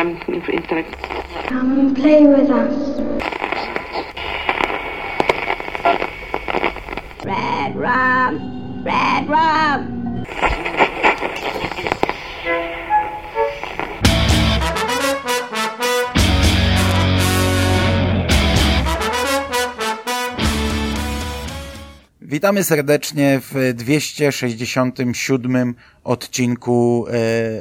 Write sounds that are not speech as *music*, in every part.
um, intellect. Come and play with us. Red rum! Red rum! Witamy serdecznie w 267 odcinku e,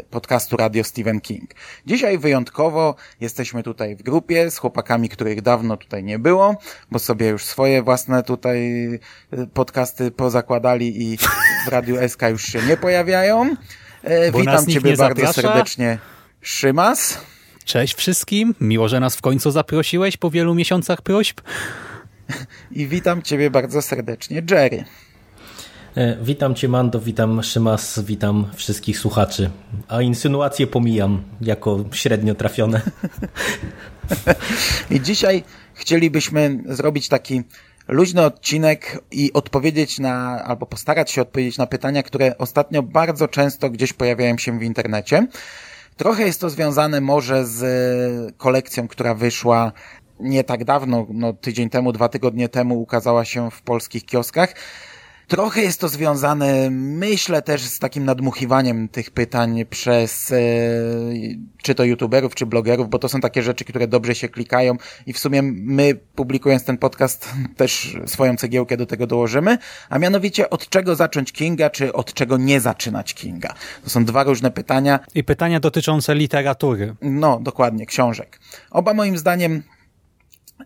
podcastu Radio Stephen King. Dzisiaj wyjątkowo jesteśmy tutaj w grupie z chłopakami, których dawno tutaj nie było, bo sobie już swoje własne tutaj e, podcasty pozakładali i w Radiu SK już się nie pojawiają. E, Bo Witam Ciebie bardzo zaprasza. serdecznie, Szymas. Cześć wszystkim, miło, że nas w końcu zaprosiłeś po wielu miesiącach próśb. I witam Ciebie bardzo serdecznie, Jerry. E, Witam Cię Mando, witam Szymas, witam wszystkich słuchaczy. A insynuacje pomijam jako średnio trafione. *laughs* I dzisiaj chcielibyśmy zrobić taki luźny odcinek i odpowiedzieć na, albo postarać się odpowiedzieć na pytania, które ostatnio bardzo często gdzieś pojawiają się w internecie. Trochę jest to związane może z kolekcją, która wyszła nie tak dawno, no tydzień temu, dwa tygodnie temu ukazała się w polskich kioskach. Trochę jest to związane, myślę, też z takim nadmuchiwaniem tych pytań przez e, czy to youtuberów, czy blogerów, bo to są takie rzeczy, które dobrze się klikają i w sumie my, publikując ten podcast, też swoją cegiełkę do tego dołożymy, a mianowicie od czego zacząć Kinga, czy od czego nie zaczynać Kinga. To są dwa różne pytania. I pytania dotyczące literatury. No, dokładnie, książek. Oba moim zdaniem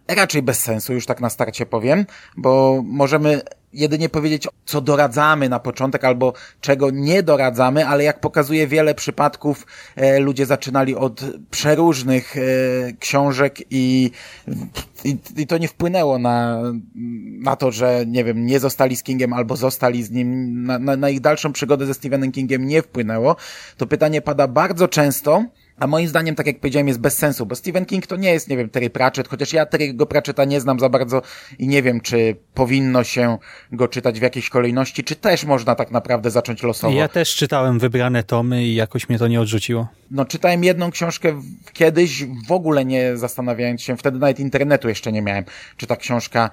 raczej bez sensu, już tak na starcie powiem, bo możemy jedynie powiedzieć, co doradzamy na początek albo czego nie doradzamy, ale jak pokazuje wiele przypadków, e, ludzie zaczynali od przeróżnych e, książek i, i, i to nie wpłynęło na, na to, że nie wiem, nie zostali z Kingiem albo zostali z nim, na, na, na ich dalszą przygodę ze Stephenem Kingiem nie wpłynęło. To pytanie pada bardzo często, a moim zdaniem, tak jak powiedziałem, jest bez sensu, bo Stephen King to nie jest, nie wiem, Terry Pratchett, chociaż ja Terry'ego Pratchetta nie znam za bardzo i nie wiem, czy powinno się go czytać w jakiejś kolejności, czy też można tak naprawdę zacząć losowo. Ja też czytałem wybrane tomy i jakoś mnie to nie odrzuciło. No, czytałem jedną książkę kiedyś, w ogóle nie zastanawiając się, wtedy nawet internetu jeszcze nie miałem, czy ta książka,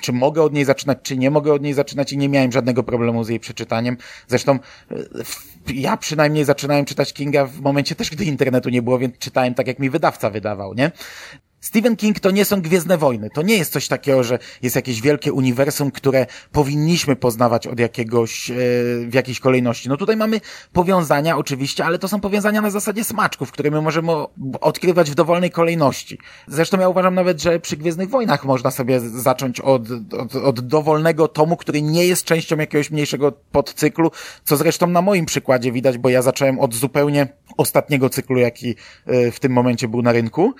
czy mogę od niej zaczynać, czy nie mogę od niej zaczynać i nie miałem żadnego problemu z jej przeczytaniem. Zresztą e, ja przynajmniej zaczynałem czytać Kinga w momencie też, gdy internetu nie było, więc czytałem tak, jak mi wydawca wydawał, nie? Stephen King to nie są Gwiezdne Wojny. To nie jest coś takiego, że jest jakieś wielkie uniwersum, które powinniśmy poznawać od jakiegoś, e, w jakiejś kolejności. No tutaj mamy powiązania oczywiście, ale to są powiązania na zasadzie smaczków, które my możemy odkrywać w dowolnej kolejności. Zresztą ja uważam nawet, że przy Gwiezdnych Wojnach można sobie zacząć od, od, od dowolnego tomu, który nie jest częścią jakiegoś mniejszego podcyklu, co zresztą na moim przykładzie widać, bo ja zacząłem od zupełnie ostatniego cyklu, jaki e, w tym momencie był na rynku.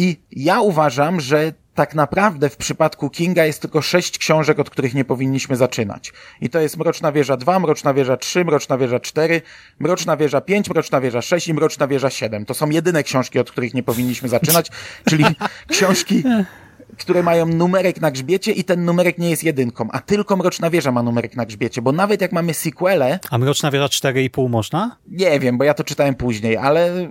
I ja uważam, że tak naprawdę w przypadku Kinga jest tylko sześć książek, od których nie powinniśmy zaczynać. I to jest Mroczna Wieża 2, Mroczna Wieża 3, Mroczna Wieża 4, Mroczna Wieża 5, Mroczna Wieża 6 i Mroczna Wieża 7. To są jedyne książki, od których nie powinniśmy zaczynać, czyli *laughs* książki, które mają numerek na grzbiecie i ten numerek nie jest jedynką, a tylko Mroczna Wieża ma numerek na grzbiecie, bo nawet jak mamy sequele, A Mroczna Wieża 4,5 można? nie wiem, bo ja to czytałem później, ale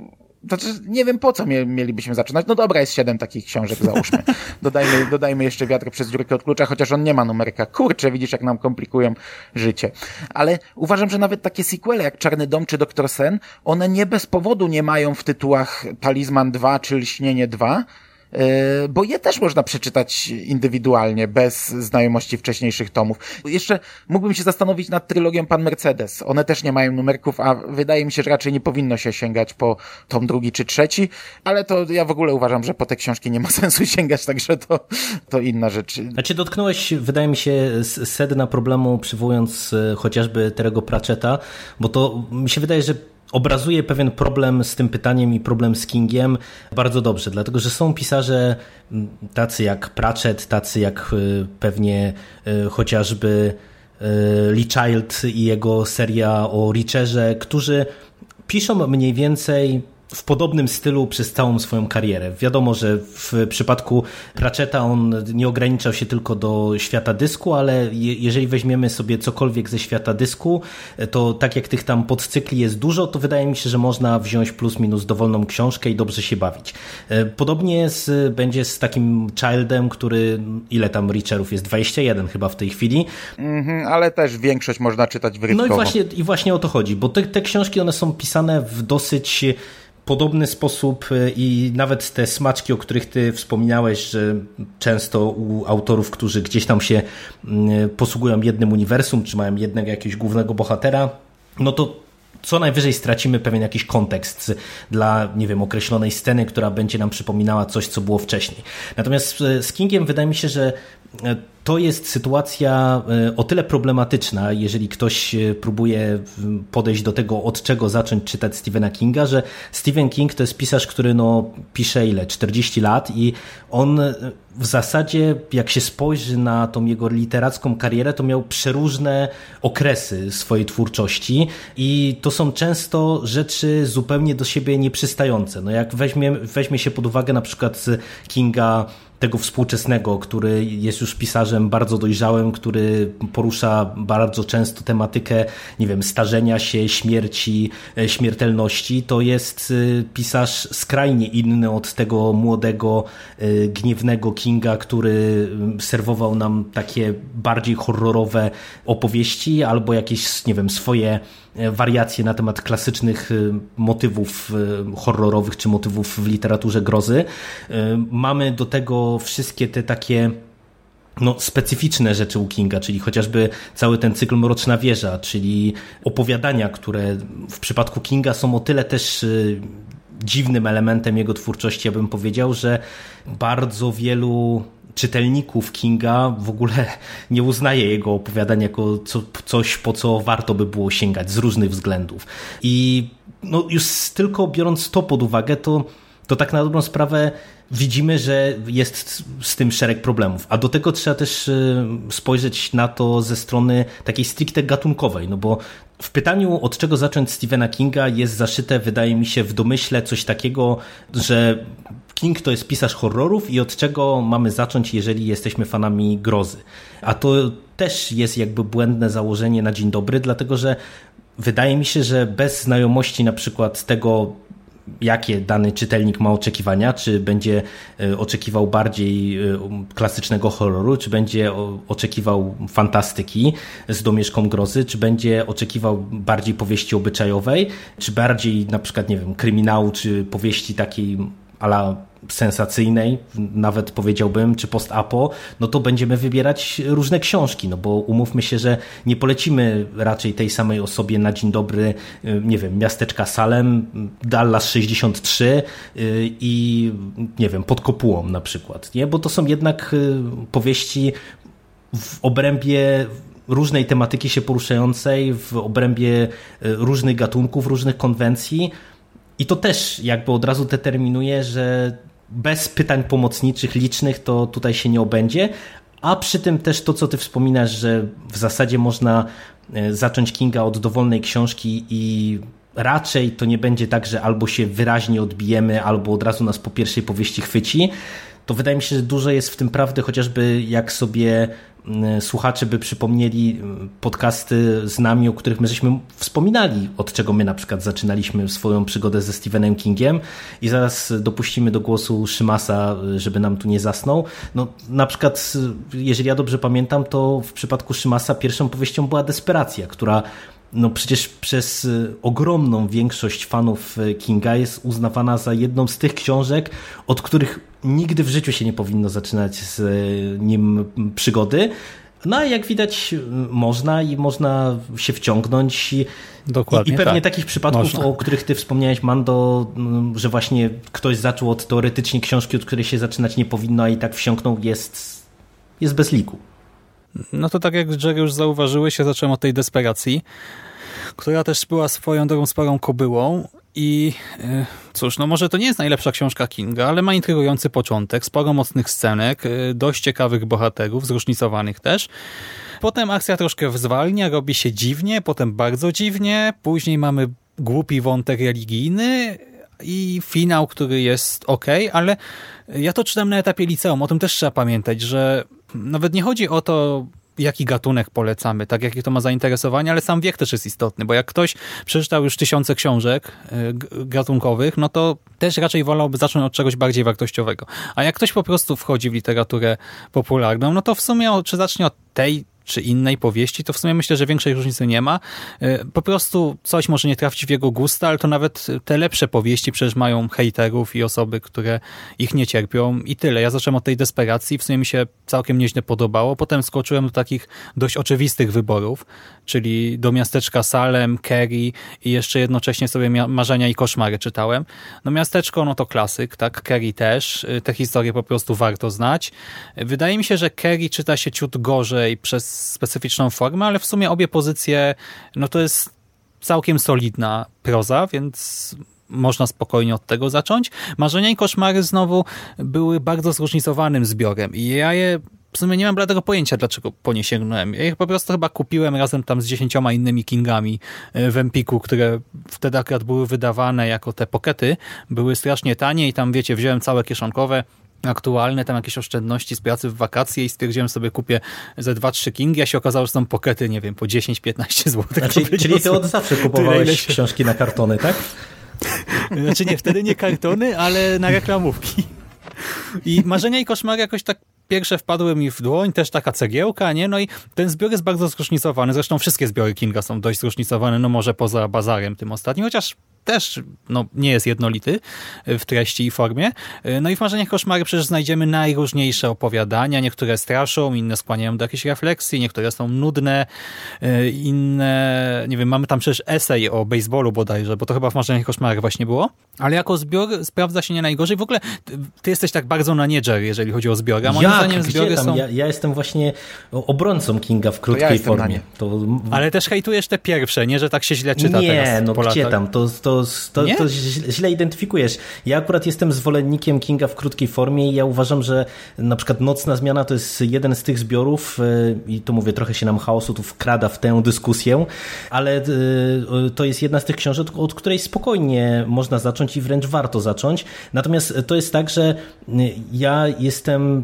znaczy, nie wiem po co mie- mielibyśmy zaczynać. No dobra, jest siedem takich książek, załóżmy. *laughs* Dodajmy, dodajmy jeszcze wiatr przez dziurkę od klucza, chociaż on nie ma numerka. Kurczę, widzisz jak nam komplikują życie. Ale uważam, że nawet takie sequele jak Czarny Dom czy Doktor Sen, one nie bez powodu nie mają w tytułach Talizman 2 czy Lśnienie 2, Yy, bo je też można przeczytać indywidualnie, bez znajomości wcześniejszych tomów. Jeszcze mógłbym się zastanowić nad trylogią Pan Mercedes. One też nie mają numerków, a wydaje mi się, że raczej nie powinno się sięgać po tom drugi czy trzeci, ale to ja w ogóle uważam, że po te książki nie ma *laughs* sensu sięgać, także to, to inna rzecz. Znaczy dotknąłeś, wydaje mi się, sedna problemu, przywołując e, chociażby Terego Pratchetta, bo to mi się wydaje, że obrazuje pewien problem z tym pytaniem i problem z Kingiem bardzo dobrze, dlatego że są pisarze tacy jak Pratchett, tacy jak e, pewnie e, chociażby e, Lee Child i jego seria o Richerze, którzy piszą mniej więcej w podobnym stylu przez całą swoją karierę. Wiadomo, że w przypadku Pratchetta on nie ograniczał się tylko do świata dysku, ale jeżeli weźmiemy sobie cokolwiek ze świata dysku, to tak jak tych tam podcykli jest dużo, to wydaje mi się, że można wziąć plus minus dowolną książkę i dobrze się bawić. E, podobnie z, będzie z takim Childem, który, ile tam Richerów jest? 21 chyba w tej chwili. Mhm, ale też większość można czytać wyrywkowo. No i właśnie, i właśnie o to chodzi, bo te, te książki one są pisane w dosyć podobny sposób y, i nawet te smaczki, o których ty wspominałeś, że często u autorów, którzy gdzieś tam się y, posługują jednym uniwersum, czy mają jednego jakiegoś głównego bohatera, no to co najwyżej stracimy pewien jakiś kontekst dla, nie wiem, określonej sceny, która będzie nam przypominała coś, co było wcześniej. Natomiast y, z Kingiem wydaje mi się, że to jest sytuacja e, o tyle problematyczna, jeżeli ktoś e, próbuje podejść do tego, od czego zacząć czytać Stephena Kinga, że Stephen King to jest pisarz, który no, pisze ile? 40 lat i on e, w zasadzie, jak się spojrzy na tą jego literacką karierę, to miał przeróżne okresy swojej twórczości i to są często rzeczy zupełnie do siebie nieprzystające. No jak weźmie, weźmie się pod uwagę na przykład Kinga tego współczesnego, który jest już pisarzem bardzo dojrzałym, który porusza bardzo często tematykę, nie wiem, starzenia się, śmierci, e, śmiertelności, to jest e, pisarz skrajnie inny od tego młodego, e, gniewnego Kinga, który serwował nam takie bardziej horrorowe opowieści albo jakieś, nie wiem, swoje wariacje na temat klasycznych motywów horrorowych czy motywów w literaturze grozy. Mamy do tego wszystkie te takie no, specyficzne rzeczy u Kinga, czyli chociażby cały ten cykl Mroczna Wieża, czyli opowiadania, które w przypadku Kinga są o tyle też dziwnym elementem jego twórczości, ja bym powiedział, że bardzo wielu czytelników Kinga w ogóle nie uznaje jego opowiadań jako co, coś, po co warto by było sięgać z różnych względów. I no, już tylko biorąc to pod uwagę, to, to tak na dobrą sprawę widzimy, że jest z tym szereg problemów. A do tego trzeba też y, spojrzeć na to ze strony takiej stricte gatunkowej, no bo w pytaniu, od czego zacząć Stephena Kinga, jest zaszyte, wydaje mi się, w domyśle coś takiego, że King to jest pisarz horrorów i od czego mamy zacząć, jeżeli jesteśmy fanami grozy. A to też jest jakby błędne założenie na dzień dobry, dlatego że wydaje mi się, że bez znajomości na przykład tego, jakie dany czytelnik ma oczekiwania, czy będzie e, oczekiwał bardziej e, klasycznego horroru, czy będzie oczekiwał fantastyki z domieszką grozy, czy będzie oczekiwał bardziej powieści obyczajowej, czy bardziej na przykład, nie wiem, kryminału, czy powieści takiej ala sensacyjnej, nawet powiedziałbym, czy post-apo, no to będziemy wybierać różne książki, no bo umówmy się, że nie polecimy raczej tej samej osobie na dzień dobry, y, nie wiem, miasteczka Salem, Dallas 63 y, i nie wiem, pod kopułą na przykład, nie? Bo to są jednak y, powieści w obrębie różnej tematyki się poruszającej, w obrębie różnych gatunków, różnych konwencji, i to też jakby od razu determinuje, że bez pytań pomocniczych licznych to tutaj się nie obędzie, a przy tym też to, co ty wspominasz, że w zasadzie można e, zacząć Kinga od dowolnej książki i raczej to nie będzie tak, że albo się wyraźnie odbijemy, albo od razu nas po pierwszej powieści chwyci, to wydaje mi się, że dużo jest w tym prawdy, chociażby jak sobie mm, słuchacze by przypomnieli mm, podcasty z nami, o których my żeśmy wspominali, od czego my na przykład zaczynaliśmy swoją przygodę ze Stephenem Kingiem i zaraz dopuścimy do głosu Szymasa, żeby nam tu nie zasnął. No, na przykład, jeżeli ja dobrze pamiętam, to w przypadku Szymasa pierwszą powieścią była Desperacja, która no przecież przez ogromną większość fanów Kinga jest uznawana za jedną z tych książek, od których nigdy w życiu się nie powinno zaczynać z nim przygody. No a jak widać można i można się wciągnąć. Dokładnie, I, i pewnie tak. takich przypadków, można. o których ty wspomniałeś Mando, że właśnie ktoś zaczął od teoretycznie książki, od której się zaczynać nie powinno, a i tak wsiąknął, jest, jest bez liku. No to tak jak Jerry już zauważyłeś, ja zacząłem od tej desperacji, która też była swoją drogą sporą kobyłą i e, cóż, no może to nie jest najlepsza książka Kinga, ale ma intrygujący początek, sporo mocnych scenek, e, dość ciekawych bohaterów, zróżnicowanych też. Potem akcja troszkę zwalnia, robi się dziwnie, potem bardzo dziwnie, później mamy głupi wątek religijny, i finał, który jest ok, ale ja to czytam na etapie liceum, o tym też trzeba pamiętać, że nawet nie chodzi o to, jaki gatunek polecamy, tak jakie to ma zainteresowanie, ale sam wiek też jest istotny, bo jak ktoś przeczytał już tysiące książek y, gatunkowych, no to też raczej wolałby zacząć od czegoś bardziej wartościowego. A jak ktoś po prostu wchodzi w literaturę popularną, no to w sumie czy zacznie od tej czy innej powieści, to w sumie myślę, że większej różnicy nie ma. E, po prostu coś może nie trafić w jego gusta, ale to nawet te lepsze powieści przecież mają hejterów i osoby, które ich nie cierpią i tyle. Ja zacząłem od tej desperacji, w sumie mi się całkiem nieźle podobało. Potem skoczyłem do takich dość oczywistych wyborów, czyli do miasteczka Salem, Kerry i jeszcze jednocześnie sobie Marzenia i Koszmary czytałem. No miasteczko, no to klasyk, tak? Kerry też. E, te historie po prostu warto znać. Wydaje mi się, że Kerry czyta się ciut gorzej przez specyficzną formę, ale w sumie obie pozycje, no to jest całkiem solidna proza, więc można spokojnie od tego zacząć. Marzenia i koszmary znowu były bardzo zróżnicowanym zbiorem i ja je w sumie nie mam bladego pojęcia, dlaczego po nie sięgnąłem. Ja ich po prostu chyba kupiłem razem tam z dziesięcioma innymi Kingami e, w Empiku, które wtedy akurat były wydawane jako te pokety. Były strasznie tanie i tam, wiecie, wziąłem całe kieszonkowe, aktualne, tam jakieś oszczędności z pracy w wakacje i stwierdziłem sobie kupię ze 2-3 kingi, a się okazało, że są pokety, nie wiem, po 10-15 zł. Znaczy, czyli ty od zawsze kupowałeś książki na kartony, tak? *laughs* Znaczy nie, wtedy nie kartony, ale na reklamówki. I marzenia i koszmary jakoś tak pierwsze wpadły mi w dłoń, też taka cegiełka, nie? No i ten zbiór jest bardzo zróżnicowany. Zresztą wszystkie zbiory Kinga są dość zróżnicowane, no może poza bazarem tym ostatnim, chociaż też no, nie jest jednolity w treści i formie. No i w Marzeniach Koszmary przecież znajdziemy najróżniejsze opowiadania. Niektóre straszą, inne skłaniają do jakiejś refleksji, niektóre są nudne, inne, nie wiem, mamy tam przecież esej o baseballu bodajże, bo to chyba w Marzeniach Koszmarach właśnie było. Ale jako zbiór sprawdza się nie najgorzej. W ogóle ty jesteś tak bardzo na niedżer, jeżeli chodzi o zbiory. A moim Jak? zdaniem zbiory są... Ja, ja, jestem właśnie obrońcą Kinga w krótkiej ja formie. To... Ale też hejtujesz te pierwsze, nie? Że tak się źle czyta nie, teraz Nie, no gdzie tam? To, to to, to, to źle identyfikujesz. Ja akurat jestem zwolennikiem Kinga w krótkiej formie i ja uważam, że na przykład Nocna Zmiana to jest jeden z tych zbiorów e, i to mówię, trochę się nam chaosu tu wkrada w tę dyskusję, ale e, to jest jedna z tych książek, od której spokojnie można zacząć i wręcz warto zacząć. Natomiast to jest tak, że ja jestem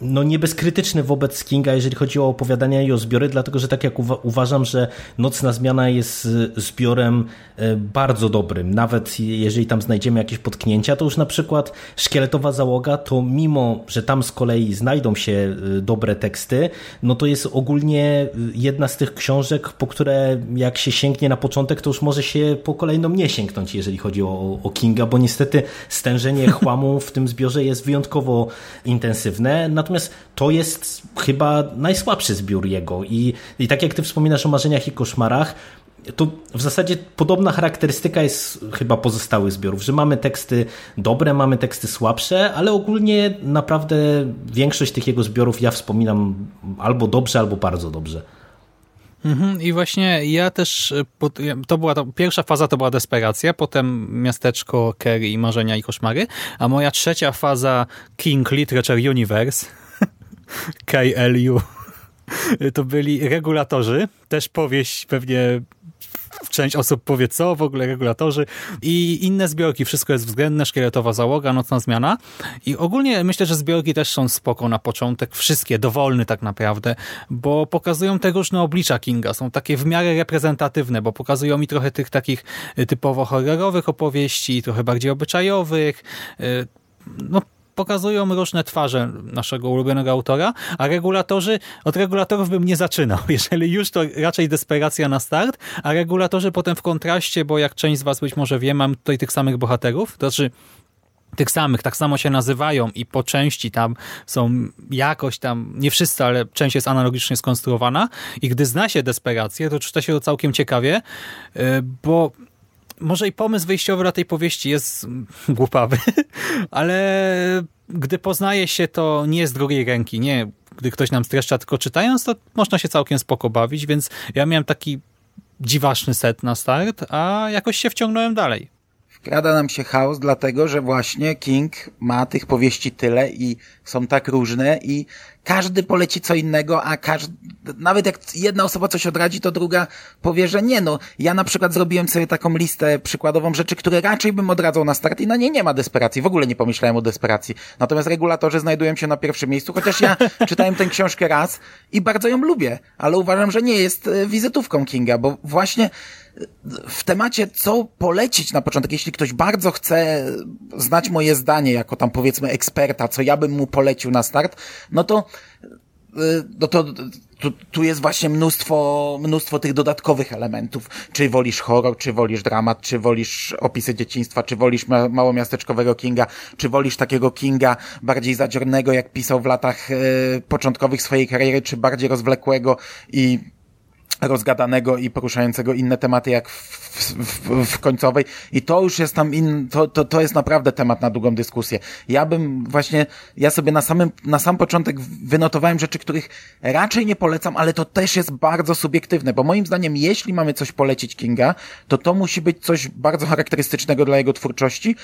no nie bezkrytyczny wobec Kinga, jeżeli chodzi o opowiadania i o zbiory, dlatego że tak jak uwa uważam, że Nocna Zmiana jest zbiorem e, bardzo dobrym. Nawet jeżeli tam znajdziemy jakieś potknięcia, to już na przykład Szkieletowa Załoga, to mimo, że tam z kolei znajdą się e, dobre teksty, no to jest ogólnie jedna z tych książek, po które jak się sięgnie na początek, to już może się po kolejną nie sięgnąć, jeżeli chodzi o, o Kinga, bo niestety stężenie *laughs* chłamu w tym zbiorze jest wyjątkowo intensywne. Natomiast to jest chyba najsłabszy zbiór jego. I, i tak jak ty wspominasz o marzeniach i koszmarach, to w zasadzie podobna charakterystyka jest chyba pozostałych zbiorów, że mamy teksty dobre, mamy teksty słabsze, ale ogólnie naprawdę większość tych jego zbiorów ja wspominam albo dobrze, albo bardzo dobrze. Mhm, I właśnie ja też, to była pierwsza faza to była desperacja, potem miasteczko Kerry i marzenia i koszmary, a moja trzecia faza King Literature Universe *laughs* KLU. *laughs* To byli regulatorzy, też powieść pewnie część osób powie co, w ogóle regulatorzy. I inne zbiorki, wszystko jest względne, szkieletowa załoga, nocna zmiana. I ogólnie myślę, że zbiorki też są spoko na początek, wszystkie, dowolny tak naprawdę, bo pokazują te różne oblicza Kinga, są takie w miarę reprezentatywne, bo pokazują mi trochę tych takich typowo horrorowych opowieści, trochę bardziej obyczajowych, y, no pokazują różne twarze naszego ulubionego autora, a regulatorzy, od regulatorów bym nie zaczynał. *laughs* Jeżeli już, to raczej desperacja na start, a regulatorzy potem w kontraście, bo jak część z was być może wie, mam tutaj tych samych bohaterów, to znaczy tych samych, tak samo się nazywają i po części tam są jakoś tam, nie wszyscy, ale część jest analogicznie skonstruowana i gdy zna się desperację, to czyta się to całkiem ciekawie, y, bo może i pomysł wyjściowy dla tej powieści jest głupawy, *laughs* ale gdy poznaje się to nie z drugiej ręki, nie gdy ktoś nam streszcza, tylko czytając, to można się całkiem spoko bawić, więc ja miałem taki dziwaczny set na start, a jakoś się wciągnąłem dalej. Wkrada nam się chaos, dlatego że właśnie King ma tych powieści tyle i są tak różne i każdy poleci co innego, a każdy, nawet jak jedna osoba coś odradzi, to druga powie, że nie, no, ja na przykład zrobiłem sobie taką listę przykładową rzeczy, które raczej bym odradzał na start i na nie nie ma desperacji, w ogóle nie pomyślałem o desperacji. Natomiast regulatorzy znajdują się na pierwszym miejscu, chociaż ja *laughs* czytałem tę książkę raz i bardzo ją lubię, ale uważam, że nie jest e, wizytówką Kinga, bo właśnie w temacie, co polecić na początek, jeśli ktoś bardzo chce znać moje zdanie, jako tam powiedzmy eksperta, co ja bym mu polecił na start, no to no to tu, tu jest właśnie mnóstwo, mnóstwo tych dodatkowych elementów. Czy wolisz horror, czy wolisz dramat, czy wolisz opisy dzieciństwa, czy wolisz ma małomiasteczkowego Kinga, czy wolisz takiego Kinga bardziej zadziornego, jak pisał w latach y, początkowych swojej kariery, czy bardziej rozwlekłego i rozgadanego i poruszającego inne tematy jak w, w, w, końcowej i to już jest tam in, to, to, to jest naprawdę temat na długą dyskusję. Ja bym właśnie, ja sobie na samym, na sam początek wynotowałem rzeczy, których raczej nie polecam, ale to też jest bardzo subiektywne, bo moim zdaniem jeśli mamy coś polecić Kinga, to to musi być coś bardzo charakterystycznego dla jego twórczości,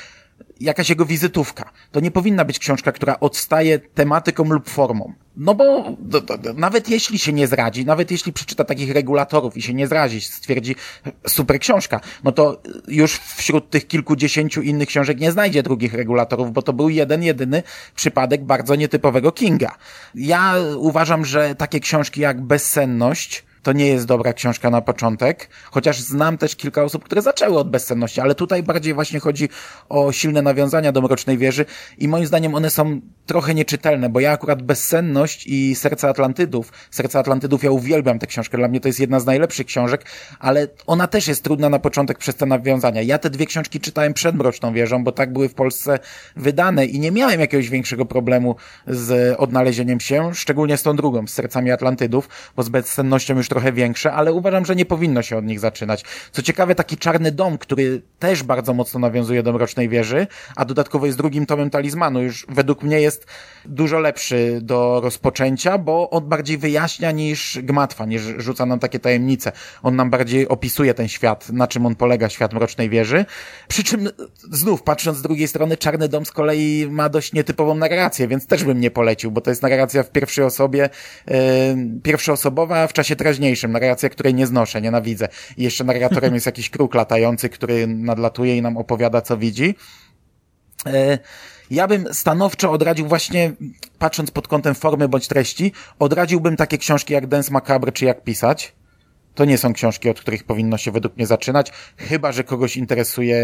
jakaś jego wizytówka. To nie powinna być książka, która odstaje tematyką lub formą. No bo do, do, do, nawet jeśli się nie zradzi, nawet jeśli przeczyta takich regulatorów i się nie zradzi, stwierdzi super książka, no to już wśród tych kilkudziesięciu innych książek nie znajdzie drugich regulatorów, bo to był jeden, jedyny przypadek bardzo nietypowego Kinga. Ja uważam, że takie książki jak Bezsenność, to nie jest dobra książka na początek, chociaż znam też kilka osób, które zaczęły od bezsenności, ale tutaj bardziej właśnie chodzi o silne nawiązania do Mrocznej Wieży i moim zdaniem one są trochę nieczytelne, bo ja akurat Bezsenność i Serce Atlantydów, Serce Atlantydów ja uwielbiam tę książkę, dla mnie to jest jedna z najlepszych książek, ale ona też jest trudna na początek przez te nawiązania. Ja te dwie książki czytałem przed Mroczną Wieżą, bo tak były w Polsce wydane i nie miałem jakiegoś większego problemu z odnalezieniem się, szczególnie z tą drugą, z Sercami Atlantydów, bo z Bezsennością już trochę większe, ale uważam, że nie powinno się od nich zaczynać. Co ciekawe, taki Czarny Dom, który też bardzo mocno nawiązuje do Mrocznej Wieży, a dodatkowo jest drugim tomem Talizmanu, już według mnie jest dużo lepszy do rozpoczęcia, bo on bardziej wyjaśnia niż gmatwa, niż rzuca nam takie tajemnice. On nam bardziej opisuje ten świat, na czym on polega, świat Mrocznej Wieży. Przy czym znów, patrząc z drugiej strony, Czarny Dom z kolei ma dość nietypową narrację, więc też bym nie polecił, bo to jest narracja w pierwszej osobie, yy, pierwszoosobowa w czasie teraźniejszym najważniejszym, narracja, której nie znoszę, nienawidzę. I jeszcze narratorem jest jakiś kruk latający, który nadlatuje i nam opowiada, co widzi. E, ja bym stanowczo odradził właśnie, patrząc pod kątem formy bądź treści, odradziłbym takie książki jak Dance Macabre czy Jak pisać to nie są książki, od których powinno się według mnie zaczynać, chyba że kogoś interesuje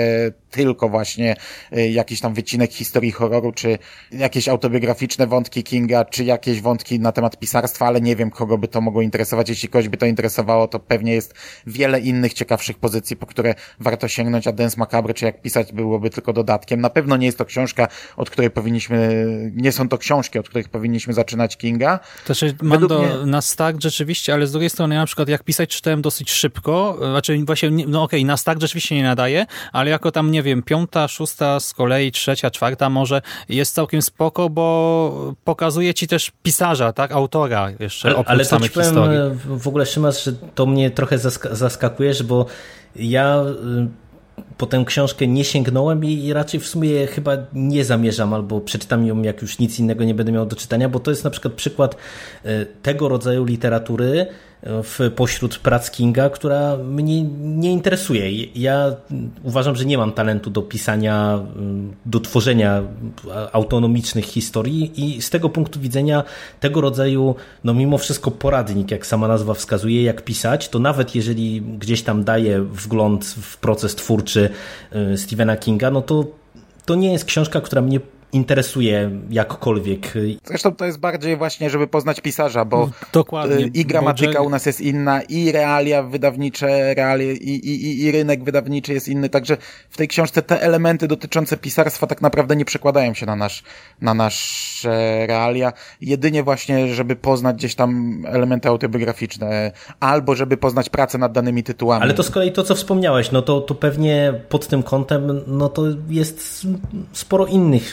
tylko właśnie y, jakiś tam wycinek historii horroru, czy jakieś autobiograficzne wątki Kinga, czy jakieś wątki na temat pisarstwa, ale nie wiem, kogo by to mogło interesować. Jeśli kogoś by to interesowało, to pewnie jest wiele innych ciekawszych pozycji, po które warto sięgnąć, a Dance Macabre, czy jak pisać byłoby tylko dodatkiem. Na pewno nie jest to książka, od której powinniśmy, nie są to książki, od których powinniśmy zaczynać Kinga. To znaczy, Mando, mnie... na start rzeczywiście, ale z drugiej strony na przykład jak pisać czytałem dosyć szybko, znaczy właśnie, no okej, okay, na start rzeczywiście nie nadaje, ale jako tam, nie wiem, piąta, szósta, z kolei trzecia, czwarta może jest całkiem spoko, bo pokazuje ci też pisarza, tak, autora jeszcze, ale, ale samych to historii. w ogóle Szymas, że to mnie trochę zask zaskakujesz, bo ja y, po tę książkę nie sięgnąłem i raczej w sumie chyba nie zamierzam, albo przeczytam ją, jak już nic innego nie będę miał do czytania, bo to jest na przykład przykład y, tego rodzaju literatury, w, pośród prac Kinga, która mnie nie interesuje. Ja uważam, że nie mam talentu do pisania, do tworzenia autonomicznych historii i z tego punktu widzenia tego rodzaju, no mimo wszystko poradnik, jak sama nazwa wskazuje, jak pisać, to nawet jeżeli gdzieś tam daje wgląd w proces twórczy y, Stephena Kinga, no to to nie jest książka, która mnie interesuje jakkolwiek. Zresztą to jest bardziej właśnie, żeby poznać pisarza, bo Dokładnie, i gramatyka u nas jest inna, i realia wydawnicze, realia, i, i, i rynek wydawniczy jest inny, także w tej książce te elementy dotyczące pisarstwa tak naprawdę nie przekładają się na nasz, na nasze realia, jedynie właśnie, żeby poznać gdzieś tam elementy autobiograficzne, albo żeby poznać pracę nad danymi tytułami. Ale to z kolei to, co wspomniałeś, no to, to pewnie pod tym kątem, no to jest sporo innych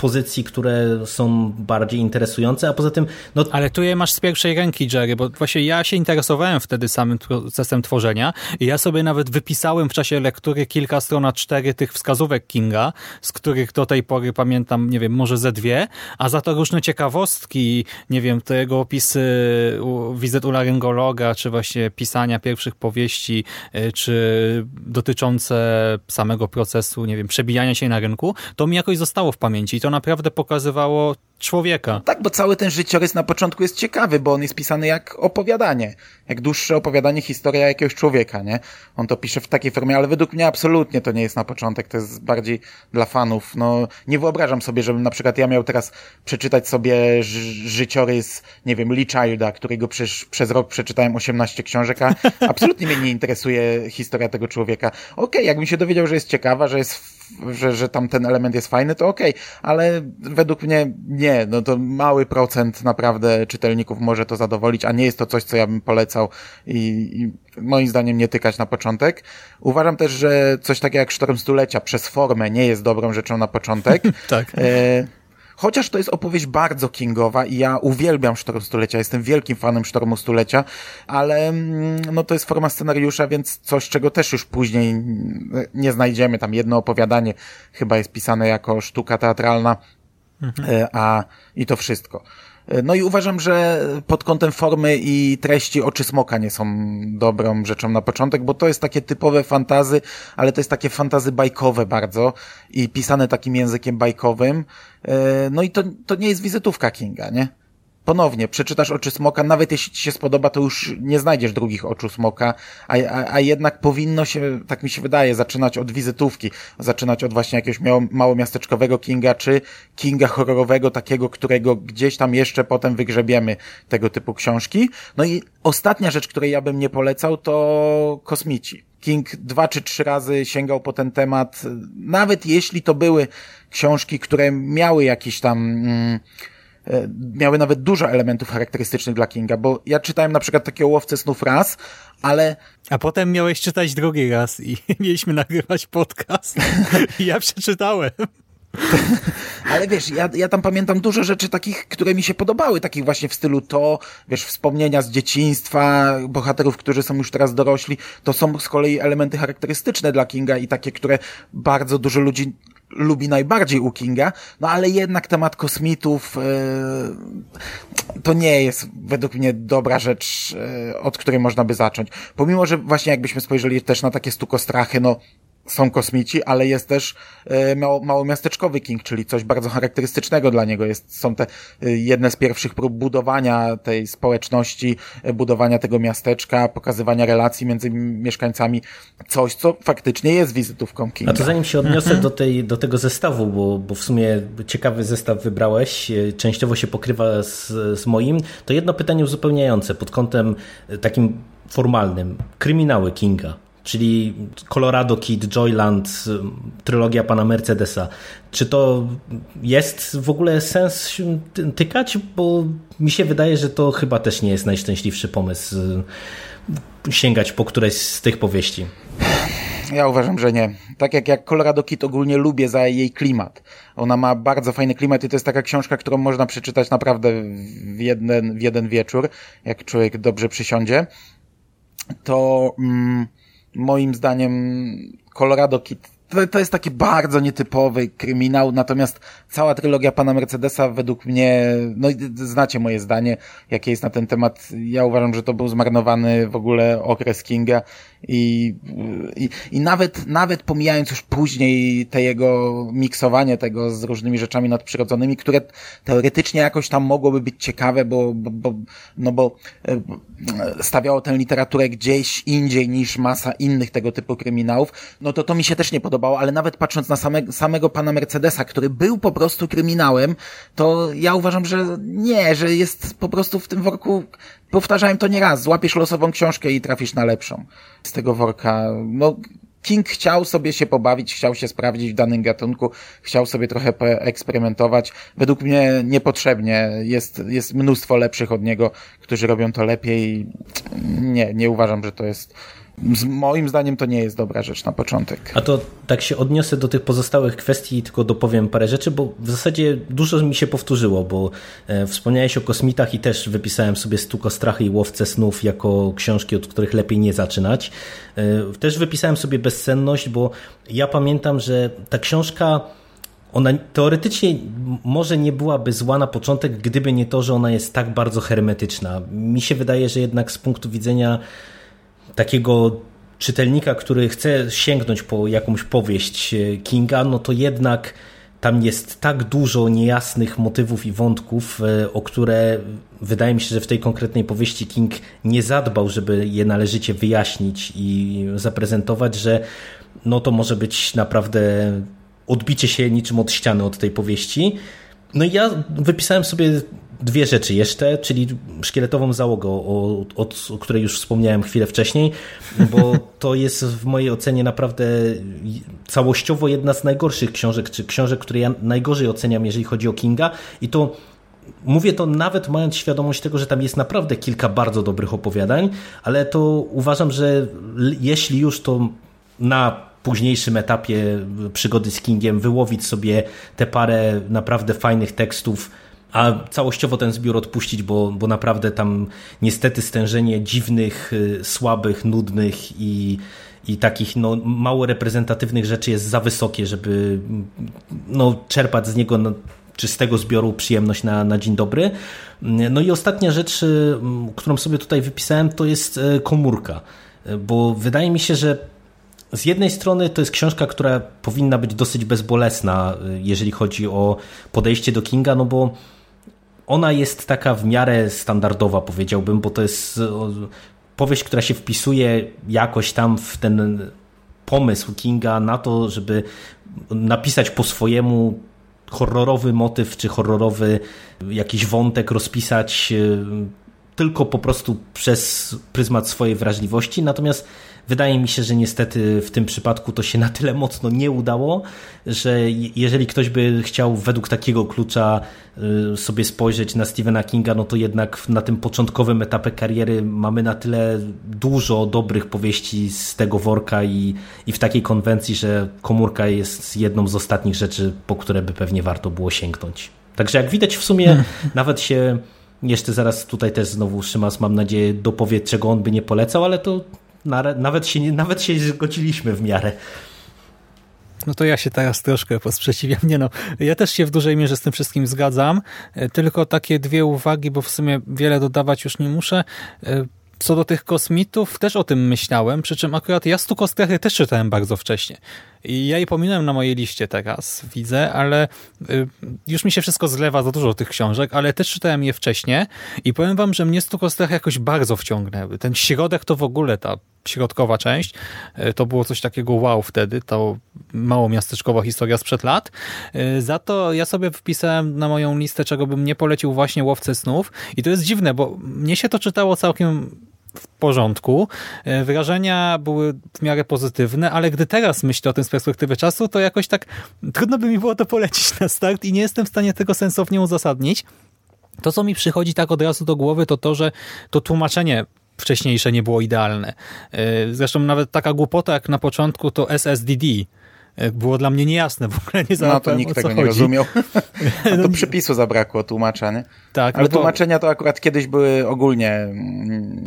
pozycji, które są bardziej interesujące, a poza tym... No... Ale tu je masz z pierwszej ręki, Jerry, bo właśnie ja się interesowałem wtedy samym procesem tworzenia i ja sobie nawet wypisałem w czasie lektury kilka stron a cztery tych wskazówek Kinga, z których do tej pory pamiętam, nie wiem, może ze dwie, a za to różne ciekawostki, nie wiem, to jego opisy wizyt u laryngologa, czy właśnie pisania pierwszych powieści, y, czy dotyczące samego procesu, nie wiem, przebijania się na rynku, to mi jakoś zostało w pamięci. I naprawdę pokazywało człowieka. Tak, bo cały ten życiorys na początku jest ciekawy, bo on jest pisany jak opowiadanie, jak dłuższe opowiadanie, historia jakiegoś człowieka, nie? On to pisze w takiej formie, ale według mnie absolutnie to nie jest na początek, to jest bardziej dla fanów. No, nie wyobrażam sobie, żebym na przykład ja miał teraz przeczytać sobie życiorys, nie wiem, Lee Childa, którego przez, przez rok przeczytałem 18 książek, a absolutnie mnie nie interesuje historia tego człowieka. Okej, okay, jakbym się dowiedział, że jest ciekawa, że jest że, że tam ten element jest fajny, to okej, okay. ale według mnie nie, no to mały procent naprawdę czytelników może to zadowolić, a nie jest to coś, co ja bym polecał i, i moim zdaniem nie tykać na początek. Uważam też, że coś takiego jak Sztorm Stulecia przez formę nie jest dobrą rzeczą na początek. *laughs* tak. E Chociaż to jest opowieść bardzo kingowa i ja uwielbiam Sztorm Stulecia, jestem wielkim fanem Sztormu Stulecia, ale mm, no to jest forma scenariusza, więc coś, czego też już później nie znajdziemy. Tam jedno opowiadanie chyba jest pisane jako sztuka teatralna, mhm. E, a i to wszystko. No i uważam, że pod kątem formy i treści oczy smoka nie są dobrą rzeczą na początek, bo to jest takie typowe fantazy, ale to jest takie fantazy bajkowe bardzo i pisane takim językiem bajkowym. E, no i to, to nie jest wizytówka Kinga, nie? Ponownie przeczytasz Oczy Smoka, nawet jeśli ci się spodoba, to już nie znajdziesz drugich Oczu Smoka, a, a, a jednak powinno się, tak mi się wydaje, zaczynać od wizytówki, zaczynać od właśnie jakiegoś małomiasteczkowego Kinga, czy Kinga horrorowego, takiego, którego gdzieś tam jeszcze potem wygrzebiemy tego typu książki. No i ostatnia rzecz, której ja bym nie polecał, to Kosmici. King dwa czy trzy razy sięgał po ten temat, nawet jeśli to były książki, które miały jakiś tam... Mm, miały nawet dużo elementów charakterystycznych dla Kinga, bo ja czytałem na przykład takie łowce snów raz, ale... A potem miałeś czytać drugi raz i *laughs* mieliśmy nagrywać podcast i ja przeczytałem. *laughs* Ale wiesz, ja, ja tam pamiętam dużo rzeczy takich, które mi się podobały, takich właśnie w stylu to, wiesz, wspomnienia z dzieciństwa, bohaterów, którzy są już teraz dorośli, to są z kolei elementy charakterystyczne dla Kinga i takie, które bardzo dużo ludzi lubi najbardziej u Kinga, no ale jednak temat kosmitów yy, to nie jest według mnie dobra rzecz, yy, od której można by zacząć. Pomimo, że właśnie jakbyśmy spojrzeli też na takie stukostrachy, no są kosmici, ale jest też e, mało, małomiasteczkowy King, czyli coś bardzo charakterystycznego dla niego. Jest, są te e, jedne z pierwszych prób budowania tej społeczności, e, budowania tego miasteczka, pokazywania relacji między mieszkańcami. Coś, co faktycznie jest wizytówką Kinga. A to zanim się odniosę mhm. do, tej, do tego zestawu, bo, bo w sumie ciekawy zestaw wybrałeś, częściowo się pokrywa z, z moim, to jedno pytanie uzupełniające pod kątem takim formalnym. Kryminały Kinga czyli Colorado Kid, Joyland, trylogia pana Mercedesa. Czy to jest w ogóle sens tykać? Bo mi się wydaje, że to chyba też nie jest najszczęśliwszy pomysł y, sięgać po któreś z tych powieści. Ja uważam, że nie. Tak jak, Colorado Kid ogólnie lubię za jej klimat. Ona ma bardzo fajny klimat i to jest taka książka, którą można przeczytać naprawdę w jeden, w jeden wieczór, jak człowiek dobrze przysiądzie. To... Mm, moim zdaniem Colorado Kid to, to jest taki bardzo nietypowy kryminał, natomiast cała trylogia pana Mercedesa według mnie, no znacie moje zdanie, jakie jest na ten temat. Ja uważam, że to był zmarnowany w ogóle okres Kinga i, i, i nawet, nawet pomijając już później te jego miksowanie tego z różnymi rzeczami nadprzyrodzonymi, które teoretycznie jakoś tam mogłoby być ciekawe, bo, bo, bo no bo e, stawiało tę literaturę gdzieś indziej niż masa innych tego typu kryminałów, no to to mi się też nie podoba podobało, ale nawet patrząc na same, samego pana Mercedesa, który był po prostu kryminałem, to ja uważam, że nie, że jest po prostu w tym worku, powtarzałem to nieraz, złapiesz losową książkę i trafisz na lepszą. Z tego worka, no, King chciał sobie się pobawić, chciał się sprawdzić w danym gatunku, chciał sobie trochę poeksperymentować. Według mnie niepotrzebnie. Jest, jest mnóstwo lepszych od niego, którzy robią to lepiej. Nie, nie uważam, że to jest z moim zdaniem to nie jest dobra rzecz na początek. A to tak się odniosę do tych pozostałych kwestii, tylko dopowiem parę rzeczy, bo w zasadzie dużo mi się powtórzyło, bo e, wspomniałeś o kosmitach i też wypisałem sobie Stuko Strachy i Łowce Snów jako książki, od których lepiej nie zaczynać. E, też wypisałem sobie Bezsenność, bo ja pamiętam, że ta książka ona teoretycznie może nie byłaby zła na początek, gdyby nie to, że ona jest tak bardzo hermetyczna. Mi się wydaje, że jednak z punktu widzenia takiego czytelnika, który chce sięgnąć po jakąś powieść e, Kinga, no to jednak tam jest tak dużo niejasnych motywów i wątków, e, o które wydaje mi się, że w tej konkretnej powieści King nie zadbał, żeby je należycie wyjaśnić i zaprezentować, że no to może być naprawdę odbicie się niczym od ściany od tej powieści. No i ja wypisałem sobie dwie rzeczy jeszcze, czyli szkieletową załogę, o, o, o, której już wspomniałem chwilę wcześniej, bo to jest w mojej ocenie naprawdę całościowo jedna z najgorszych książek, czy książek, które ja najgorzej oceniam, jeżeli chodzi o Kinga. I to Mówię to nawet mając świadomość tego, że tam jest naprawdę kilka bardzo dobrych opowiadań, ale to uważam, że jeśli już to na późniejszym etapie przygody z Kingiem wyłowić sobie te parę naprawdę fajnych tekstów, a całościowo ten zbiór odpuścić, bo, bo naprawdę tam niestety stężenie dziwnych, y, słabych, nudnych i, i takich no, mało reprezentatywnych rzeczy jest za wysokie, żeby no, czerpać z niego no, czy z tego zbioru przyjemność na, na dzień dobry. No i ostatnia rzecz, y, którą sobie tutaj wypisałem, to jest y, komórka, bo wydaje mi się, że z jednej strony to jest książka, która powinna być dosyć bezbolesna, jeżeli chodzi o podejście do Kinga, no bo ona jest taka w miarę standardowa, powiedziałbym, bo to jest powieść, która się wpisuje jakoś tam w ten pomysł Kinga na to, żeby napisać po swojemu horrorowy motyw, czy horrorowy jakiś wątek rozpisać e, tylko po prostu przez pryzmat swojej wrażliwości. Natomiast Wydaje mi się, że niestety w tym przypadku to się na tyle mocno nie udało, że jeżeli ktoś by chciał według takiego klucza y, sobie spojrzeć na Stephena Kinga, no to jednak na tym początkowym etapie kariery mamy na tyle dużo dobrych powieści z tego worka i, i w takiej konwencji, że komórka jest jedną z ostatnich rzeczy, po które by pewnie warto było sięgnąć. Także jak widać w sumie hmm. *laughs* nawet się jeszcze zaraz tutaj też znowu Szymas mam nadzieję dopowie, czego on by nie polecał, ale to nawet się, nawet się zgodziliśmy w miarę. No to ja się teraz troszkę posprzeciwiam. Nie no, ja też się w dużej mierze z tym wszystkim zgadzam. E, tylko takie dwie uwagi, bo w sumie wiele dodawać już nie muszę. E, co do tych kosmitów, też o tym myślałem, przy czym akurat ja Stukostrechy też czytałem bardzo wcześnie. I ja je pominąłem na mojej liście teraz, widzę, ale y, już mi się wszystko zlewa za dużo tych książek, ale też czytałem je wcześniej i powiem wam, że mnie Stukostrechy jakoś bardzo wciągnęły. Ten środek to w ogóle ta środkowa część, y, to było coś takiego wow wtedy, to mało miasteczkowa historia sprzed lat. Y, za to ja sobie wpisałem na moją listę, czego bym nie polecił właśnie Łowcę Snów i to jest dziwne, bo mnie się to czytało całkiem w porządku. E, wrażenia były w miarę pozytywne, ale gdy teraz myślę o tym z perspektywy czasu, to jakoś tak trudno by mi było to polecić na start i nie jestem w stanie tego sensownie uzasadnić. To, co mi przychodzi tak od razu do głowy, to to, że to tłumaczenie wcześniejsze nie było idealne. E, zresztą nawet taka głupota jak na początku to SSDD, E, było dla mnie niejasne, w ogóle nie No to nikt tego chodzi. *laughs* nie rozumiał. no to przypisu zabrakło tłumaczenia. Tak, Ale no bo... tłumaczenia to akurat kiedyś były ogólnie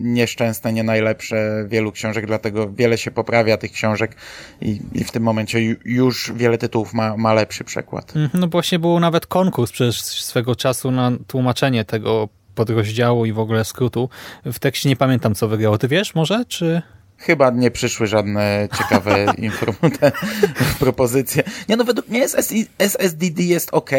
nieszczęsne, nie najlepsze wielu książek, dlatego wiele się poprawia tych książek i, i w tym momencie już wiele tytułów ma, ma lepszy przekład. Mhm, no właśnie był nawet konkurs przez swego czasu na tłumaczenie tego podrozdziału i w ogóle skrótu. W tekście nie pamiętam, co wygrało. Ty wiesz może, czy... Chyba nie przyszły żadne ciekawe *laughs* informacje, propozycje. Nie no, według mnie SSDD jest ok,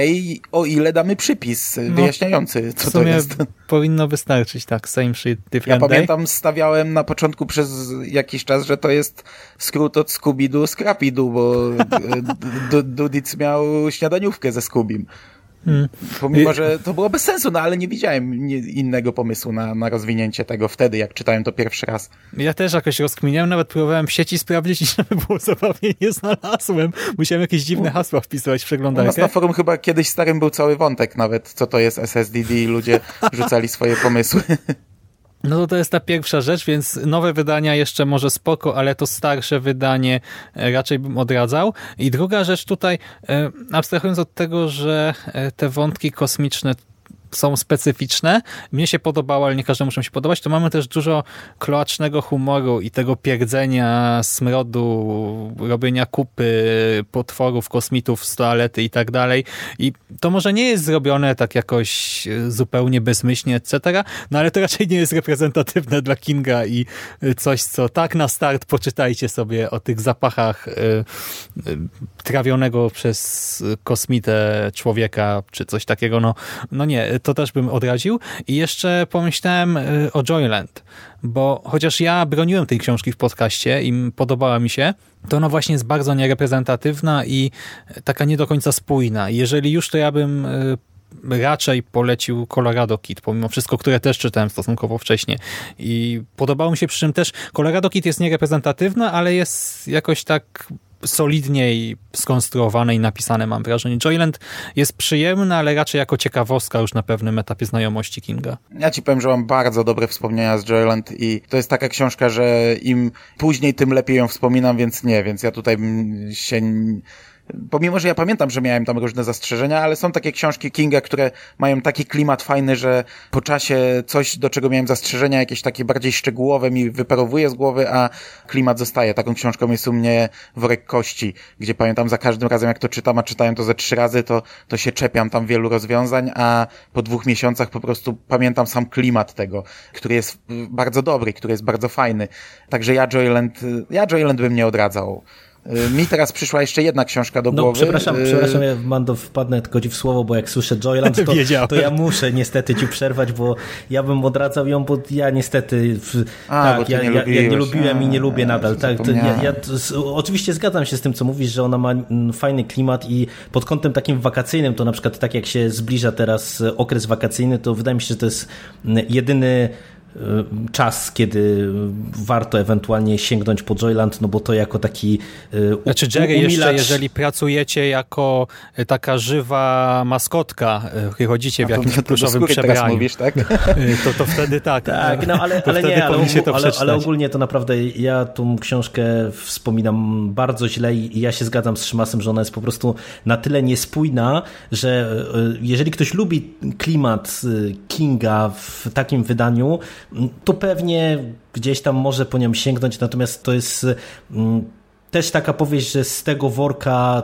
o ile damy przypis no, wyjaśniający, co to jest. powinno wystarczyć, tak, same shit, different Ja pamiętam, stawiałem na początku przez jakiś czas, że to jest skrót od Scooby-Doo, Scrappy-Doo, bo Dudic miał śniadaniówkę ze Scubim. Hmm. Pomimo, że to było bez sensu, no ale nie widziałem innego pomysłu na, na rozwinięcie tego wtedy, jak czytałem to pierwszy raz. Ja też jakoś rozkminiałem, nawet próbowałem w sieci sprawdzić i *laughs* żeby było zabawnie, nie znalazłem. Musiałem jakieś dziwne hasła wpisywać w przeglądarkę. U nas na forum chyba kiedyś starym był cały wątek nawet, co to jest SSDD i ludzie *laughs* rzucali swoje pomysły. No to to jest ta pierwsza rzecz, więc nowe wydania jeszcze może spoko, ale to starsze wydanie e, raczej bym odradzał. I druga rzecz tutaj, e, abstrahując od tego, że e, te wątki kosmiczne są specyficzne. Mnie się podobało, ale nie każdemu muszą się podobać. To mamy też dużo kloacznego humoru i tego pierdzenia, smrodu, robienia kupy potworów, kosmitów z toalety i tak dalej. I to może nie jest zrobione tak jakoś zupełnie bezmyślnie, etc., no ale to raczej nie jest reprezentatywne dla Kinga i coś, co tak na start poczytajcie sobie o tych zapachach y, trawionego przez kosmitę człowieka, czy coś takiego. No, no nie, to też bym odradził. I jeszcze pomyślałem y, o Joyland, bo chociaż ja broniłem tej książki w podcaście i podobała mi się, to ona właśnie jest bardzo niereprezentatywna i taka nie do końca spójna. Jeżeli już, to ja bym y, raczej polecił Colorado Kid, pomimo wszystko, które też czytałem stosunkowo wcześnie. I podobało mi się przy czym też, Colorado Kid jest niereprezentatywna, ale jest jakoś tak solidniej skonstruowane i napisane, mam wrażenie. Joyland jest przyjemny, ale raczej jako ciekawostka już na pewnym etapie znajomości Kinga. Ja ci powiem, że mam bardzo dobre wspomnienia z Joyland i to jest taka książka, że im później, tym lepiej ją wspominam, więc nie, więc ja tutaj się pomimo, że ja pamiętam, że miałem tam różne zastrzeżenia, ale są takie książki Kinga, które mają taki klimat fajny, że po czasie coś, do czego miałem zastrzeżenia, jakieś takie bardziej szczegółowe mi wyparowuje z głowy, a klimat zostaje. Taką książką jest u mnie Worek Kości, gdzie pamiętam za każdym razem, jak to czytam, a czytałem to ze trzy razy, to, to się czepiam tam wielu rozwiązań, a po dwóch miesiącach po prostu pamiętam sam klimat tego, który jest bardzo dobry, który jest bardzo fajny. Także ja Joyland, ja Joyland bym nie odradzał. Mi teraz przyszła jeszcze jedna książka do no, głowy. Przepraszam, y, przepraszam, ja Mando wpadnę tylko ci w słowo, bo jak słyszę Joyland, to, *laughs* to ja muszę niestety ci przerwać, bo ja bym odradzał ją, bo ja niestety w, A, tak, ja, nie ja, ja, nie lubiłem A, i nie lubię nadal. Tak, to ja, ja to, oczywiście zgadzam się z tym, co mówisz, że ona ma fajny klimat i pod kątem takim wakacyjnym, to na przykład tak jak się zbliża teraz okres wakacyjny, to wydaje mi się, że to jest mm, jedyny czas, kiedy warto ewentualnie sięgnąć po Joyland, no bo to jako taki y, Znaczy Jerry, umilacz... jeszcze jeżeli pracujecie jako y, taka żywa maskotka, chodzicie w jakimś pluszowym przebraniu, mówisz, tak? to, to wtedy tak. *laughs* Tak, no ale, ale nie, ale, ale, ale, ogólnie to naprawdę ja tą książkę wspominam bardzo źle i ja się zgadzam z Szymasem, że ona jest po prostu na tyle niespójna, że jeżeli ktoś lubi klimat Kinga w takim wydaniu, to pewnie gdzieś tam może po nią sięgnąć, natomiast to jest mm, też taka powieść, że z tego worka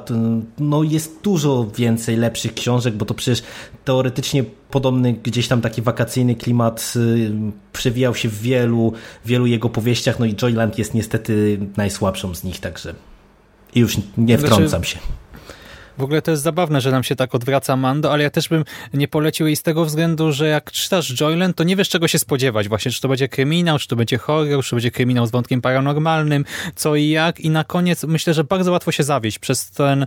no, jest dużo więcej lepszych książek, bo to przecież teoretycznie podobny gdzieś tam taki wakacyjny klimat y, przewijał się w wielu, wielu jego powieściach, no i Joyland jest niestety najsłabszą z nich, także i już nie znaczy, wtrącam się. W ogóle to jest zabawne, że nam się tak odwraca Mando, ale ja też bym nie polecił jej z tego względu, że jak czytasz Joyland, to nie wiesz czego się spodziewać właśnie, czy to będzie kryminał, czy to będzie horror, czy to będzie kryminał z wątkiem paranormalnym, co i jak. I na koniec myślę, że bardzo łatwo się zawieść przez ten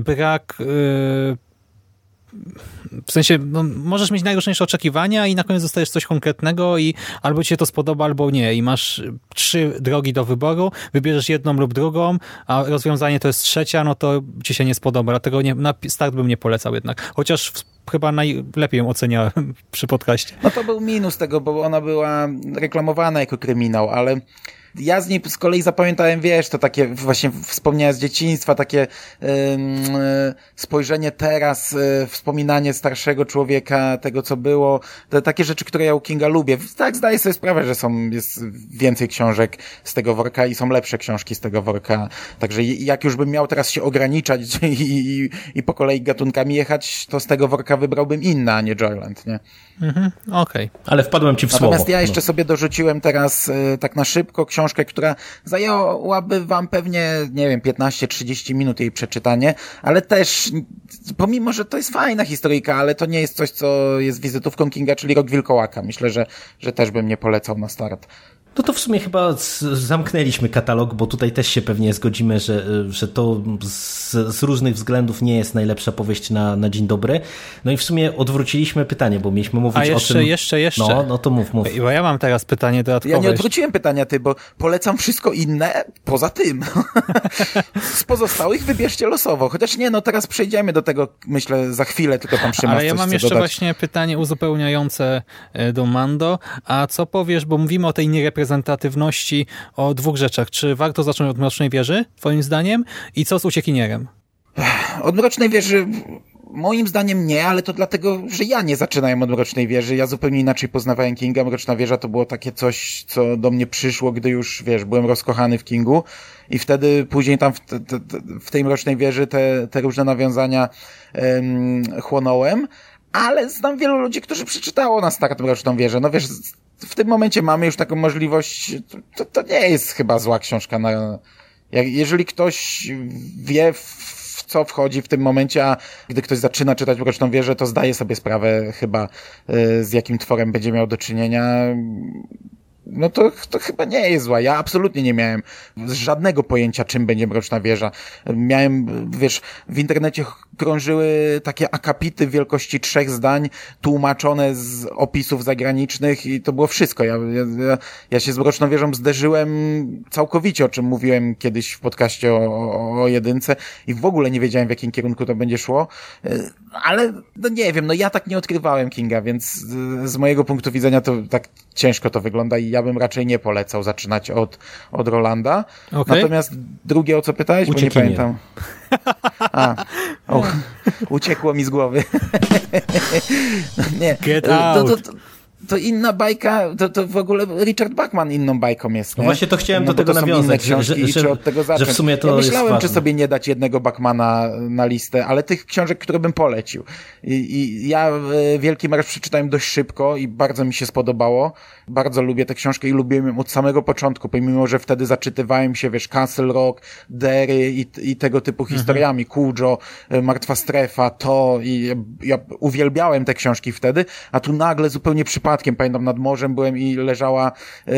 brak yy w sensie, no, możesz mieć najróżniejsze oczekiwania i na koniec dostajesz coś konkretnego i albo ci się to spodoba, albo nie. I masz trzy drogi do wyboru, wybierzesz jedną lub drugą, a rozwiązanie to jest trzecia, no to ci się nie spodoba. Dlatego nie, na start bym nie polecał jednak. Chociaż chyba najlepiej ją oceniałem *laughs* przy podcaście. No to był minus tego, bo ona była reklamowana jako kryminał, ale ja z niej z kolei zapamiętałem, wiesz, to takie właśnie wspomnienia z dzieciństwa, takie yy, spojrzenie teraz, yy, wspominanie starszego człowieka, tego co było, te, takie rzeczy, które ja u Kinga lubię. Tak, zdaję sobie sprawę, że są, jest więcej książek z tego worka i są lepsze książki z tego worka. Także jak już bym miał teraz się ograniczać *laughs* i, i, i po kolei gatunkami jechać, to z tego worka wybrałbym inne, a nie Joyland, nie? Mhm, okej. Okay. Ale wpadłem ci w Natomiast słowo. ja jeszcze no. sobie dorzuciłem teraz yy, tak na szybko książkę książkę, która zajęłaby wam pewnie, nie wiem, 15-30 minut jej przeczytanie, ale też, pomimo, że to jest fajna historyjka, ale to nie jest coś, co jest wizytówką Kinga, czyli Rok Wilkołaka. Myślę, że, że też bym nie polecał na start. No to w sumie chyba zamknęliśmy katalog, bo tutaj też się pewnie zgodzimy, że, że to z, z, różnych względów nie jest najlepsza powieść na, na dzień dobry. No i w sumie odwróciliśmy pytanie, bo mieliśmy mówić A jeszcze, o tym... jeszcze, jeszcze. No, no to mów, mów. Bo ja mam teraz pytanie dodatkowe. Ja nie odwróciłem pytania ty, bo polecam wszystko inne poza tym. *laughs* z pozostałych wybierzcie losowo. Chociaż nie, no teraz przejdziemy do tego, myślę, za chwilę, tylko tam Szymas Ale ja mam jeszcze dodać. właśnie pytanie uzupełniające e, do Mando. A co powiesz, bo mówimy o tej niereprezentatywności, o dwóch rzeczach. Czy warto zacząć od Mrocznej Wieży, twoim zdaniem? I co z Uciekinierem? Od Mrocznej Wieży moim zdaniem nie, ale to dlatego, że ja nie zaczynałem od Mrocznej Wieży. Ja zupełnie inaczej poznawałem Kinga. Mroczna Wieża to było takie coś, co do mnie przyszło, gdy już, wiesz, byłem rozkochany w Kingu i wtedy później tam w, te, te, w tej Mrocznej Wieży te, te różne nawiązania chłonąłem, ale znam wielu ludzi, którzy przeczytało na start Mroczną Wieżę. No wiesz, w tym momencie mamy już taką możliwość, to, to nie jest chyba zła książka na, jak, jeżeli ktoś wie, w co wchodzi w tym momencie, a gdy ktoś zaczyna czytać Mroczną Wieżę, to zdaje sobie sprawę chyba, y, z jakim tworem będzie miał do czynienia no to, to chyba nie jest zła. Ja absolutnie nie miałem żadnego pojęcia, czym będzie Mroczna Wieża. Miałem, wiesz, w internecie krążyły takie akapity wielkości trzech zdań, tłumaczone z opisów zagranicznych i to było wszystko. Ja, ja, ja się z Mroczną Wieżą zderzyłem całkowicie, o czym mówiłem kiedyś w podcaście o, o, o jedynce i w ogóle nie wiedziałem, w jakim kierunku to będzie szło. Ale, no nie wiem, no ja tak nie odkrywałem Kinga, więc z mojego punktu widzenia to tak ciężko to wygląda i ja bym raczej nie polecał zaczynać od, od Rolanda. Okay. Natomiast drugie, o co pytałeś? Bo nie pamiętam. *laughs* A, o, uciekło mi z głowy. *laughs* nie. Get out. To, to, to inna bajka, to, to w ogóle Richard Bachman inną bajką jest. Nie? No właśnie to chciałem no, do tego nawiązać, że, że, że, od tego zacząć. że w sumie to ja myślałem, czy sobie nie dać jednego Bachmana na listę, ale tych książek, które bym polecił. I, i ja e, Wielki Marsz przeczytałem dość szybko i bardzo mi się spodobało. Bardzo lubię tę książkę i lubiłem ją od samego początku, pomimo, że wtedy zaczytywałem się, wiesz, Castle Rock, Derry i, i tego typu Mhm. historiami, Kujo, Martwa Strefa, to i ja uwielbiałem te książki wtedy, a tu nagle zupełnie przypadkiem, pamiętam, nad morzem byłem i leżała, yy,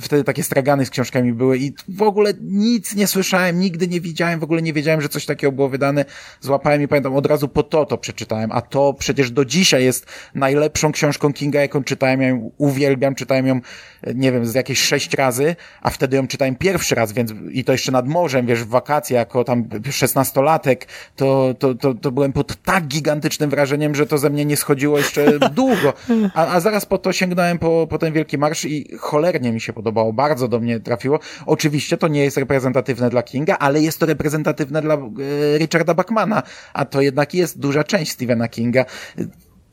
wtedy takie stragany z książkami były i w ogóle nic nie słyszałem, nigdy nie widziałem, w ogóle nie wiedziałem, że coś takiego było wydane. Złapałem i pamiętam, od razu po to to przeczytałem, a to przecież do dzisiaj jest najlepszą książką Kinga, jaką czytałem, ja ją uwielbiam, czytałem ją, nie wiem, z jakieś sześć razy, a wtedy ją czytałem pierwszy raz, więc i to jeszcze nad morzem, wiesz, w wakacje, jako tam szesnastolatek, to, to, to, to byłem pod tak gigantycznym wrażeniem, że to ze mnie nie schodziło jeszcze *laughs* długo, a, a zaraz po to sięgnąłem po, po ten Wielki Marsz i cholernie mi się podobało, bardzo do mnie trafiło. Oczywiście to nie jest reprezentatywne dla Kinga, ale jest to reprezentatywne dla e, Richarda Bachmana, a to jednak jest duża część Stephena Kinga.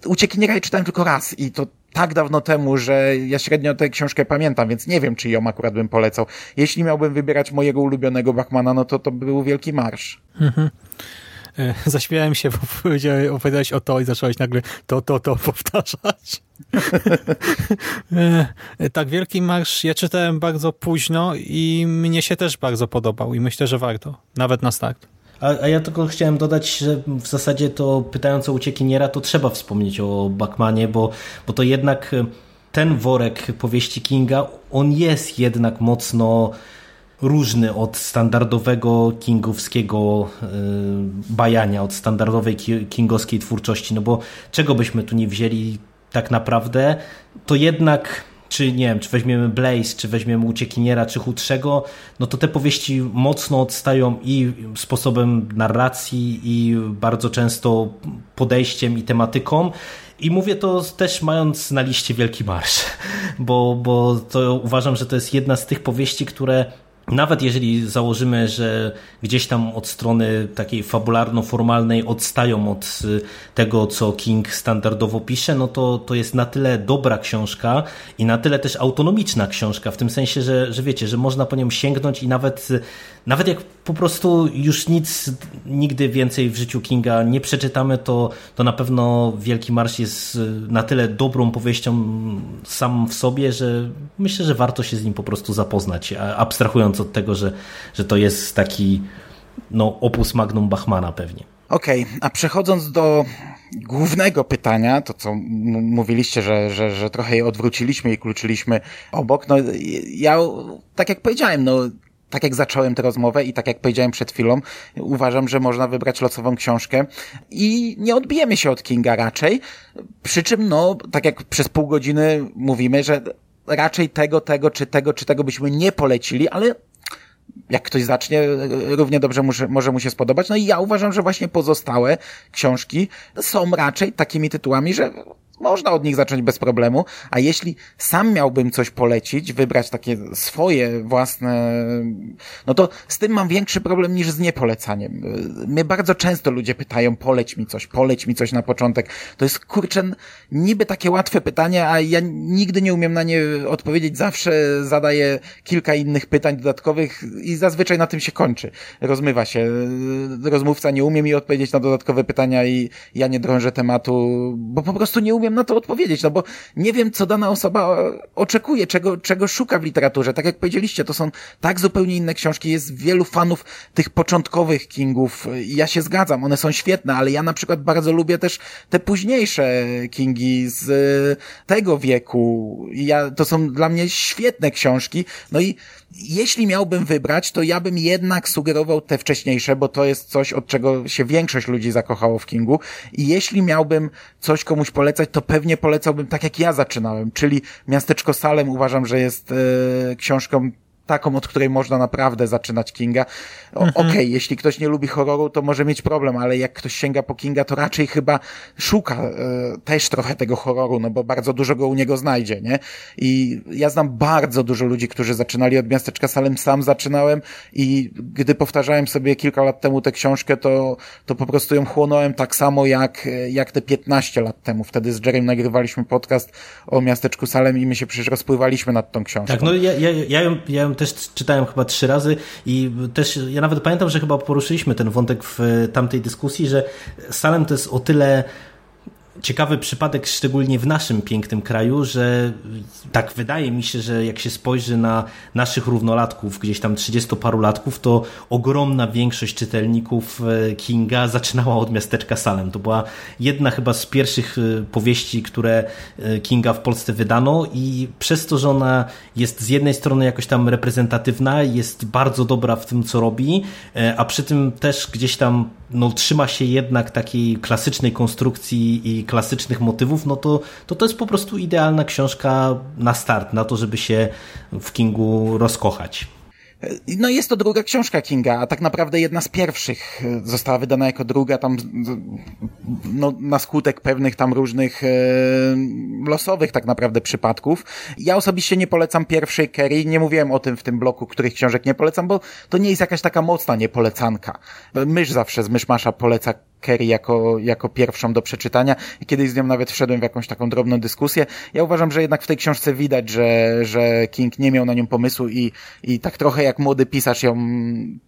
Uciekiniera ja czytałem tylko raz i to tak dawno temu, że ja średnio tę książkę pamiętam, więc nie wiem, czy ją akurat bym polecał. Jeśli miałbym wybierać mojego ulubionego Bachmana, no to to był Wielki Marsz. Mhm. *laughs* Zaśmiałem się, bo opowiadałeś o to i zacząłeś nagle to, to, to *laughs* powtarzać. tak, Wielki Marsz ja czytałem bardzo późno i mnie się też bardzo podobał i myślę, że warto, nawet na start. A, a, ja tylko chciałem dodać, że w zasadzie to pytając o uciekiniera, to trzeba wspomnieć o Bachmanie, bo, bo to jednak ten worek powieści Kinga, on jest jednak mocno różny od standardowego kingowskiego yy, bajania, od standardowej kingowskiej twórczości, no bo czego byśmy tu nie wzięli tak naprawdę, to jednak czy nie wiem, czy weźmiemy Blaze, czy weźmiemy Uciekiniera, czy Chudszego, no to te powieści mocno odstają i sposobem narracji, i bardzo często podejściem i tematyką. I mówię to też mając na liście Wielki Marsz, *laughs* bo, bo to uważam, że to jest jedna z tych powieści, które nawet jeżeli założymy, że gdzieś tam od strony takiej fabularno-formalnej odstają od tego, co King standardowo pisze, no to, to jest na tyle dobra książka i na tyle też autonomiczna książka, w tym sensie, że, że wiecie, że można po nią sięgnąć i nawet, nawet jak po prostu już nic nigdy więcej w życiu Kinga nie przeczytamy, to, to na pewno Wielki Marsz jest na tyle dobrą powieścią sam w sobie, że myślę, że warto się z nim po prostu zapoznać, abstrahując od tego, że, że to jest taki no, opus magnum Bachmana pewnie. Okej, okay, a przechodząc do głównego pytania, to co mówiliście, że, że, że trochę je odwróciliśmy i kluczyliśmy obok, no ja, tak jak powiedziałem, no tak jak zacząłem tę rozmowę i tak jak powiedziałem przed chwilą, uważam, że można wybrać losową książkę i nie odbijemy się od Kinga raczej. Przy czym, no, tak jak przez pół godziny mówimy, że raczej tego, tego, czy tego, czy tego byśmy nie polecili, ale jak ktoś zacznie, równie dobrze może, może mu się spodobać. No i ja uważam, że właśnie pozostałe książki są raczej takimi tytułami, że można od nich zacząć bez problemu, a jeśli sam miałbym coś polecić, wybrać takie swoje własne, no to z tym mam większy problem niż z niepolecaniem. Mnie bardzo często ludzie pytają, poleć mi coś, poleć mi coś na początek. To jest, kurczę, niby takie łatwe pytanie, a ja nigdy nie umiem na nie odpowiedzieć. Zawsze zadaję kilka innych pytań dodatkowych i zazwyczaj na tym się kończy. Rozmywa się. Rozmówca nie umie mi odpowiedzieć na dodatkowe pytania i ja nie drążę tematu, bo po prostu nie umiem umiem na to odpowiedzieć, no bo nie wiem, co dana osoba oczekuje, czego, czego szuka w literaturze. Tak jak powiedzieliście, to są tak zupełnie inne książki. Jest wielu fanów tych początkowych Kingów. Ja się zgadzam, one są świetne, ale ja na przykład bardzo lubię też te późniejsze Kingi z tego wieku. Ja, to są dla mnie świetne książki. No i jeśli miałbym wybrać, to ja bym jednak sugerował te wcześniejsze, bo to jest coś, od czego się większość ludzi zakochało w Kingu. I jeśli miałbym coś komuś polecać, to pewnie polecałbym tak jak ja zaczynałem, czyli Miasteczko Salem uważam, że jest e, książką taką, od której można naprawdę zaczynać Kinga. Mhm. Okej, okay, jeśli ktoś nie lubi horroru, to może mieć problem, ale jak ktoś sięga po Kinga, to raczej chyba szuka e, też trochę tego horroru, no bo bardzo dużo go u niego znajdzie, nie? I ja znam bardzo dużo ludzi, którzy zaczynali od Miasteczka Salem, sam zaczynałem i gdy powtarzałem sobie kilka lat temu tę książkę, to, to po prostu ją chłonąłem tak samo jak, jak te 15 lat temu. Wtedy z Jerem nagrywaliśmy podcast o Miasteczku Salem i my się przecież rozpływaliśmy nad tą książką. Tak, no ja, ja, ja, ją, ja ją też czytałem chyba trzy razy i też ja nawet pamiętam, że chyba poruszyliśmy ten wątek w tamtej dyskusji, że Salem to jest o tyle ciekawy przypadek, szczególnie w naszym pięknym kraju, że tak wydaje mi się, że jak się spojrzy na naszych równolatków, gdzieś tam 30 paru latków, to ogromna większość czytelników e, Kinga zaczynała od miasteczka Salem. To była jedna chyba z pierwszych e, powieści, które e, Kinga w Polsce wydano i przez to, że ona jest z jednej strony jakoś tam reprezentatywna, jest bardzo dobra w tym, co robi, a przy tym też gdzieś tam no, trzyma się jednak takiej klasycznej konstrukcji i klasycznych motywów, no to, to to jest po prostu idealna książka na start, na to, żeby się w Kingu rozkochać. No jest to druga książka Kinga, a tak naprawdę jedna z pierwszych została wydana jako druga tam no, na skutek pewnych tam różnych e, losowych tak naprawdę przypadków. Ja osobiście nie polecam pierwszej Kerry, nie mówiłem o tym w tym bloku, których książek nie polecam, bo to nie jest jakaś taka mocna niepolecanka. Mysz zawsze z Myszmasza poleca Kerry jako, jako pierwszą do przeczytania i kiedyś z nią nawet wszedłem w jakąś taką drobną dyskusję. Ja uważam, że jednak w tej książce widać, że, że King nie miał na nią pomysłu i, i tak trochę jak młody pisarz ją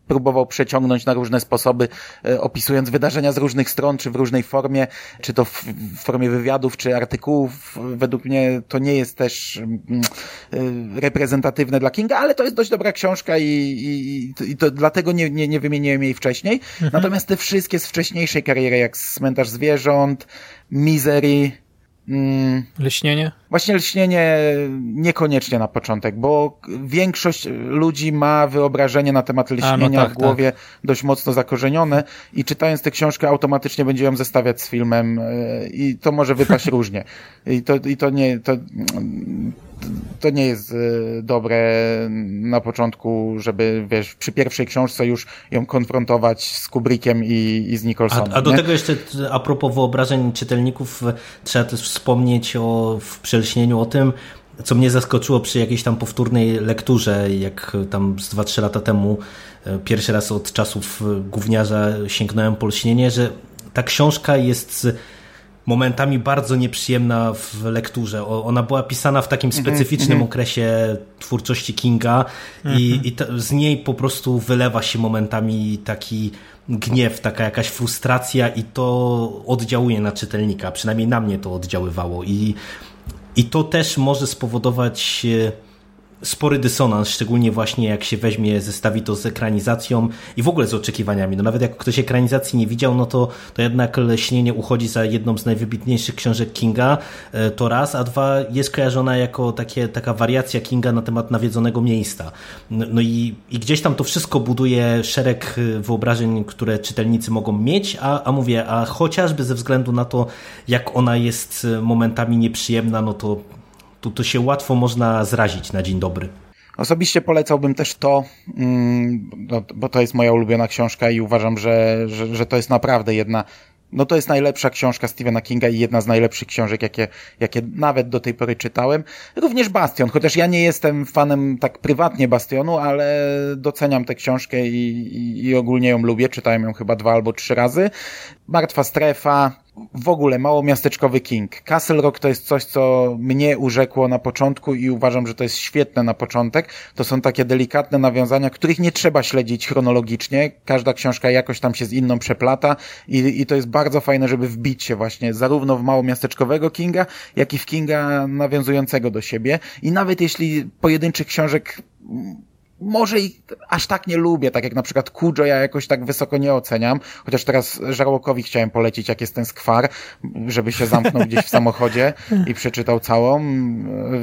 próbował przeciągnąć na różne sposoby, e, opisując wydarzenia z różnych stron, czy w różnej formie, czy to w, formie wywiadów, czy artykułów. Według mnie to nie jest też mm, e, reprezentatywne dla Kinga, ale to jest dość dobra książka i, i, i to dlatego nie, nie, nie wymieniłem jej wcześniej. Mhm. Natomiast te wszystkie z wcześniejszej kariery, jak Cmentarz Zwierząt, Misery, Mm, lśnienie? Właśnie lśnienie niekoniecznie na początek, bo większość ludzi ma wyobrażenie na temat lśnienia A, no tak, w głowie tak. dość mocno zakorzenione i czytając tę książkę automatycznie będzie ją zestawiać z filmem e, i to może wypaść *laughs* różnie. I to, i to nie, to, to nie jest e, dobre na początku, żeby wiesz, przy pierwszej książce już ją konfrontować z Kubrickiem i, i z Nicholsonem. A, a do nie? tego jeszcze a propos wyobrażeń czytelników trzeba też wspomnieć o w przelśnieniu o tym, co mnie zaskoczyło przy jakiejś tam powtórnej lekturze, jak tam z 2-3 lata temu e, pierwszy raz od czasów gówniarza sięgnąłem po lśnienie, że ta książka jest momentami bardzo nieprzyjemna w lekturze. Ona była pisana w takim mhm, specyficznym mm -hmm. okresie twórczości Kinga mm -hmm. i, mhm. i to, z niej po prostu wylewa się momentami taki gniew, taka jakaś frustracja i to oddziałuje na czytelnika. Przynajmniej na mnie to oddziaływało i, i to też może spowodować spory dysonans, szczególnie właśnie jak się weźmie, zestawi to z ekranizacją i w ogóle z oczekiwaniami. No nawet jak ktoś ekranizacji nie widział, no to, to jednak Leśnienie uchodzi za jedną z najwybitniejszych książek Kinga, e, to raz, a dwa jest kojarzona jako takie, taka wariacja Kinga na temat nawiedzonego miejsca. No, no i, i gdzieś tam to wszystko buduje szereg e, wyobrażeń, które czytelnicy mogą mieć, a, a mówię, a chociażby ze względu na to, jak ona jest e, momentami nieprzyjemna, no to to, to się łatwo można zrazić na dzień dobry. Osobiście polecałbym też to, mm, bo to jest moja ulubiona książka i uważam, że, że, że to jest naprawdę jedna no to jest najlepsza książka Stephena Kinga i jedna z najlepszych książek, jakie, jakie nawet do tej pory czytałem. Również Bastion, chociaż ja nie jestem fanem tak prywatnie Bastionu, ale doceniam tę książkę i, i, i ogólnie ją lubię. Czytałem ją chyba dwa albo trzy razy. Martwa strefa, w ogóle mało miasteczkowy King. Castle Rock to jest coś, co mnie urzekło na początku i uważam, że to jest świetne na początek. To są takie delikatne nawiązania, których nie trzeba śledzić chronologicznie. Każda książka jakoś tam się z inną przeplata i, i to jest bardzo fajne, żeby wbić się właśnie zarówno w mało miasteczkowego Kinga, jak i w Kinga nawiązującego do siebie. I nawet jeśli pojedynczych książek może i aż tak nie lubię, tak jak na przykład Kujo ja jakoś tak wysoko nie oceniam, chociaż teraz Żarłokowi chciałem polecić, jak jest ten skwar, żeby się zamknął gdzieś w samochodzie i przeczytał całą.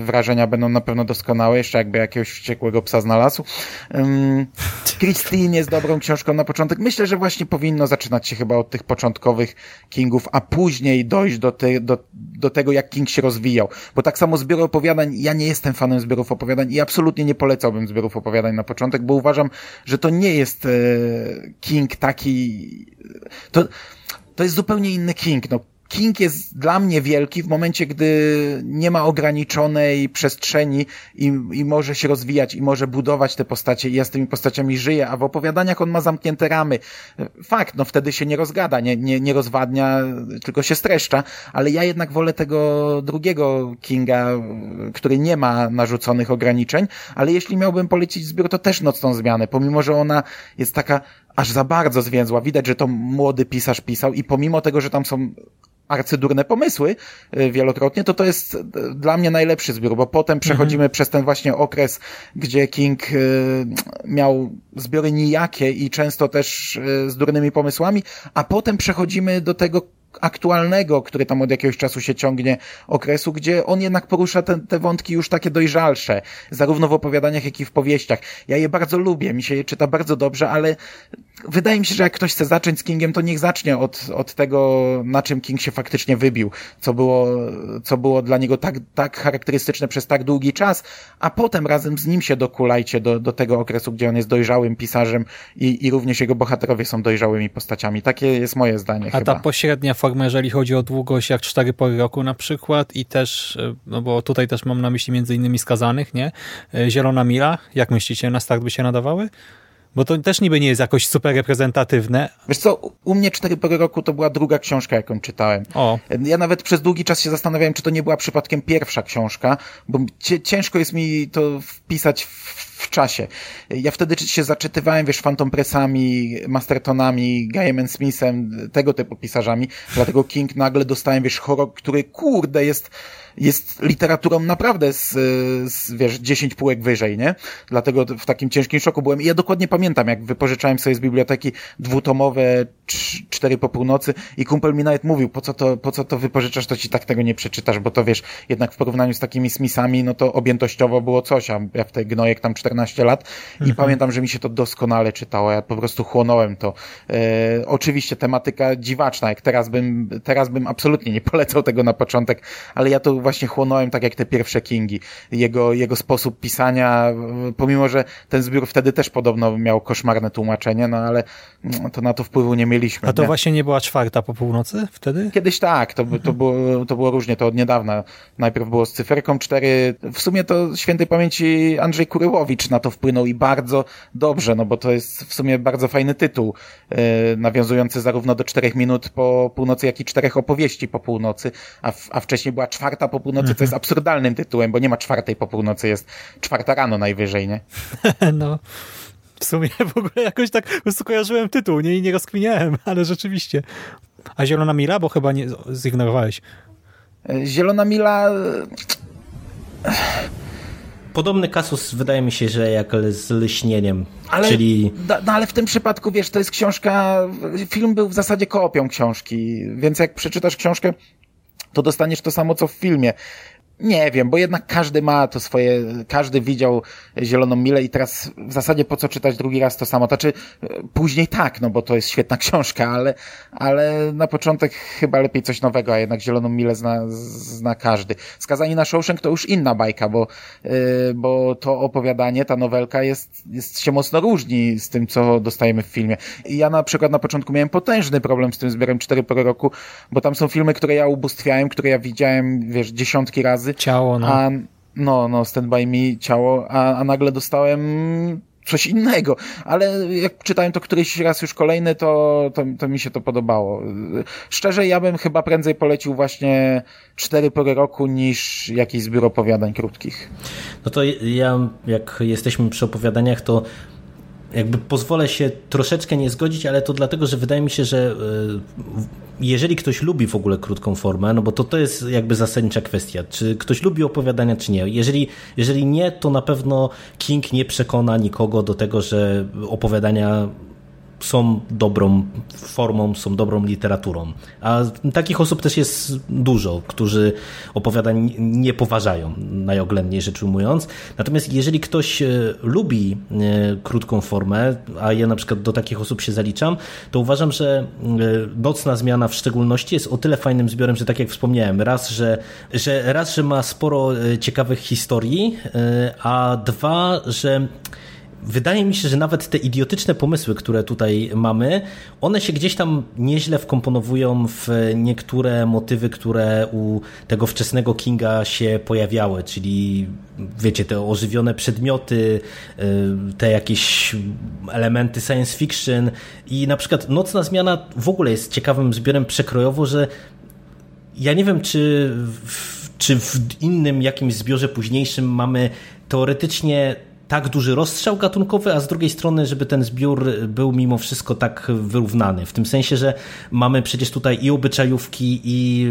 Wrażenia będą na pewno doskonałe, jeszcze jakby jakiegoś wściekłego psa znalazł. Um, Christine jest dobrą książką na początek. Myślę, że właśnie powinno zaczynać się chyba od tych początkowych Kingów, a później dojść do, te, do, do tego, jak King się rozwijał. Bo tak samo zbiory opowiadań, ja nie jestem fanem zbiorów opowiadań i absolutnie nie polecałbym zbiorów opowiadań opowiadań na początek, bo uważam, że to nie jest e, King taki... To, to jest zupełnie inny King. No, King jest dla mnie wielki w momencie, gdy nie ma ograniczonej przestrzeni i, i może się rozwijać i może budować te postacie i ja z tymi postaciami żyję, a w opowiadaniach on ma zamknięte ramy. Fakt, no wtedy się nie rozgada, nie, nie, nie rozwadnia, tylko się streszcza, ale ja jednak wolę tego drugiego Kinga, który nie ma narzuconych ograniczeń, ale jeśli miałbym polecić zbiór, to też Nocną Zmianę, pomimo, że ona jest taka aż za bardzo zwięzła. Widać, że to młody pisarz pisał i pomimo tego, że tam są arcydurne pomysły y, wielokrotnie, to to jest y, dla mnie najlepszy zbiór, bo potem przechodzimy mhm. przez ten właśnie okres, gdzie King y, miał zbiory nijakie i często też z durnymi pomysłami, a potem przechodzimy do tego aktualnego, który tam od jakiegoś czasu się ciągnie okresu, gdzie on jednak porusza te, te wątki już takie dojrzalsze, zarówno w opowiadaniach, jak i w powieściach. Ja je bardzo lubię, mi się je czyta bardzo dobrze, ale wydaje mi się, że jak ktoś chce zacząć z Kingiem, to niech zacznie od, od tego, na czym King się faktycznie wybił, co było, co było dla niego tak, tak charakterystyczne przez tak długi czas, a potem razem z nim się dokulajcie do, do tego okresu, gdzie on jest dojrzałym pisarzem i, i również jego bohaterowie są dojrzałymi postaciami. Takie jest moje zdanie A chyba. ta pośrednia formę, jeżeli chodzi o długość, jak cztery pory roku na przykład i też, e, no bo tutaj też mam na myśli między innymi skazanych, nie? E, Zielona Mila, jak myślicie, na start by się nadawały? Bo to też niby nie jest jakoś super reprezentatywne. Wiesz co, u mnie Cztery pory roku to była druga książka, jaką czytałem. O. Ja nawet przez długi czas się zastanawiałem, czy to nie była przypadkiem pierwsza książka, bo ciężko jest mi to wpisać w w czasie. Ja wtedy się zaczytywałem, wiesz, Phantom Pressami, Mastertonami, Gaiman Smithem, tego typu pisarzami, dlatego King nagle dostałem, wiesz, horror, który kurde jest jest literaturą naprawdę z, z, wiesz, 10 półek wyżej, nie? Dlatego w takim ciężkim szoku byłem. I ja dokładnie pamiętam, jak wypożyczałem sobie z biblioteki dwutomowe, cztery po północy i kumpel mi nawet mówił, po co to, po co to wypożyczasz, to ci tak tego nie przeczytasz, bo to wiesz, jednak w porównaniu z takimi Smithami, no to objętościowo było coś, a ja w tej gnojek tam 14 lat i mhm. pamiętam, że mi się to doskonale czytało, ja po prostu chłonąłem to. E, oczywiście tematyka dziwaczna, jak teraz bym, teraz bym absolutnie nie polecał tego na początek, ale ja to właśnie chłonąłem tak jak te pierwsze Kingi. Jego, jego sposób pisania, pomimo, że ten zbiór wtedy też podobno miał koszmarne tłumaczenie, no ale no, to na to wpływu nie mieliśmy. A to nie? właśnie nie była czwarta po północy wtedy? Kiedyś tak, to, to, było, to było różnie, to od niedawna. Najpierw było z cyferką 4. W sumie to świętej pamięci Andrzej Kuryłowicz na to wpłynął i bardzo dobrze, no bo to jest w sumie bardzo fajny tytuł, yy, nawiązujący zarówno do czterech minut po północy, jak i czterech opowieści po północy, a, w, a wcześniej była czwarta po północy, co jest mhm. absurdalnym tytułem, bo nie ma czwartej po północy, jest czwarta rano najwyżej, nie? *laughs* no. W sumie w ogóle jakoś tak po prostu kojarzyłem tytuł, nie, i nie rozkminiałem, *laughs* ale rzeczywiście. A Zielona Mila? Bo chyba nie zignorowałeś. Zielona Mila... Podobny kasus wydaje mi się, że jak z Lśnieniem, ale, czyli... No, ale w tym przypadku, wiesz, to jest książka, film był w zasadzie kopią książki, więc jak przeczytasz książkę, to dostaniesz to samo, co w filmie. Nie wiem, bo jednak każdy ma to swoje, każdy widział Zieloną Milę i teraz w zasadzie po co czytać drugi raz to samo? Znaczy, później tak, no bo to jest świetna *laughs* książka, ale, ale na początek chyba lepiej coś nowego, a jednak Zieloną Milę zna, zna każdy. Skazani na Shawshank to już inna bajka, bo, yy, bo to opowiadanie, ta nowelka jest, jest się mocno różni z tym, co dostajemy w filmie. I ja na przykład na początku miałem potężny problem z tym zbiorem 4 po roku, bo tam są filmy, które ja ubóstwiałem, które ja widziałem, wiesz, dziesiątki razy, razy. Ciało, no. A, no, no, Stand By Me, ciało, a, a nagle dostałem coś innego, ale jak czytałem to któryś raz już kolejny, to, to, to mi się to podobało. Szczerze, ja bym chyba prędzej polecił właśnie cztery pory roku niż jakiś zbiór opowiadań krótkich. No to ja, jak jesteśmy przy opowiadaniach, to jakby pozwolę się troszeczkę nie zgodzić, ale to dlatego, że wydaje mi się, że e, jeżeli ktoś lubi w ogóle krótką formę, no bo to, to jest jakby zasadnicza kwestia, czy ktoś lubi opowiadania, czy nie. Jeżeli, jeżeli nie, to na pewno King nie przekona nikogo do tego, że opowiadania są dobrą formą, są dobrą literaturą. A takich osób też jest dużo, którzy opowiadań nie poważają, najoględniej rzecz ujmując. Natomiast jeżeli ktoś e, lubi e, krótką formę, a ja na przykład do takich osób się zaliczam, to uważam, że e, Nocna Zmiana w szczególności jest o tyle fajnym zbiorem, że tak jak wspomniałem, raz, że, że, raz, że ma sporo ciekawych historii, a dwa, że wydaje mi się, że nawet te idiotyczne pomysły, które tutaj mamy, one się gdzieś tam nieźle wkomponowują w niektóre motywy, które u tego wczesnego Kinga się pojawiały, czyli wiecie, te ożywione przedmioty, y, te jakieś elementy science fiction i na przykład Nocna Zmiana w ogóle jest ciekawym zbiorem przekrojowo, że ja nie wiem, czy w, czy w innym jakimś zbiorze późniejszym mamy teoretycznie tak duży rozstrzał gatunkowy, a z drugiej strony, żeby ten zbiór był mimo wszystko tak wyrównany. W tym sensie, że mamy przecież tutaj i obyczajówki, i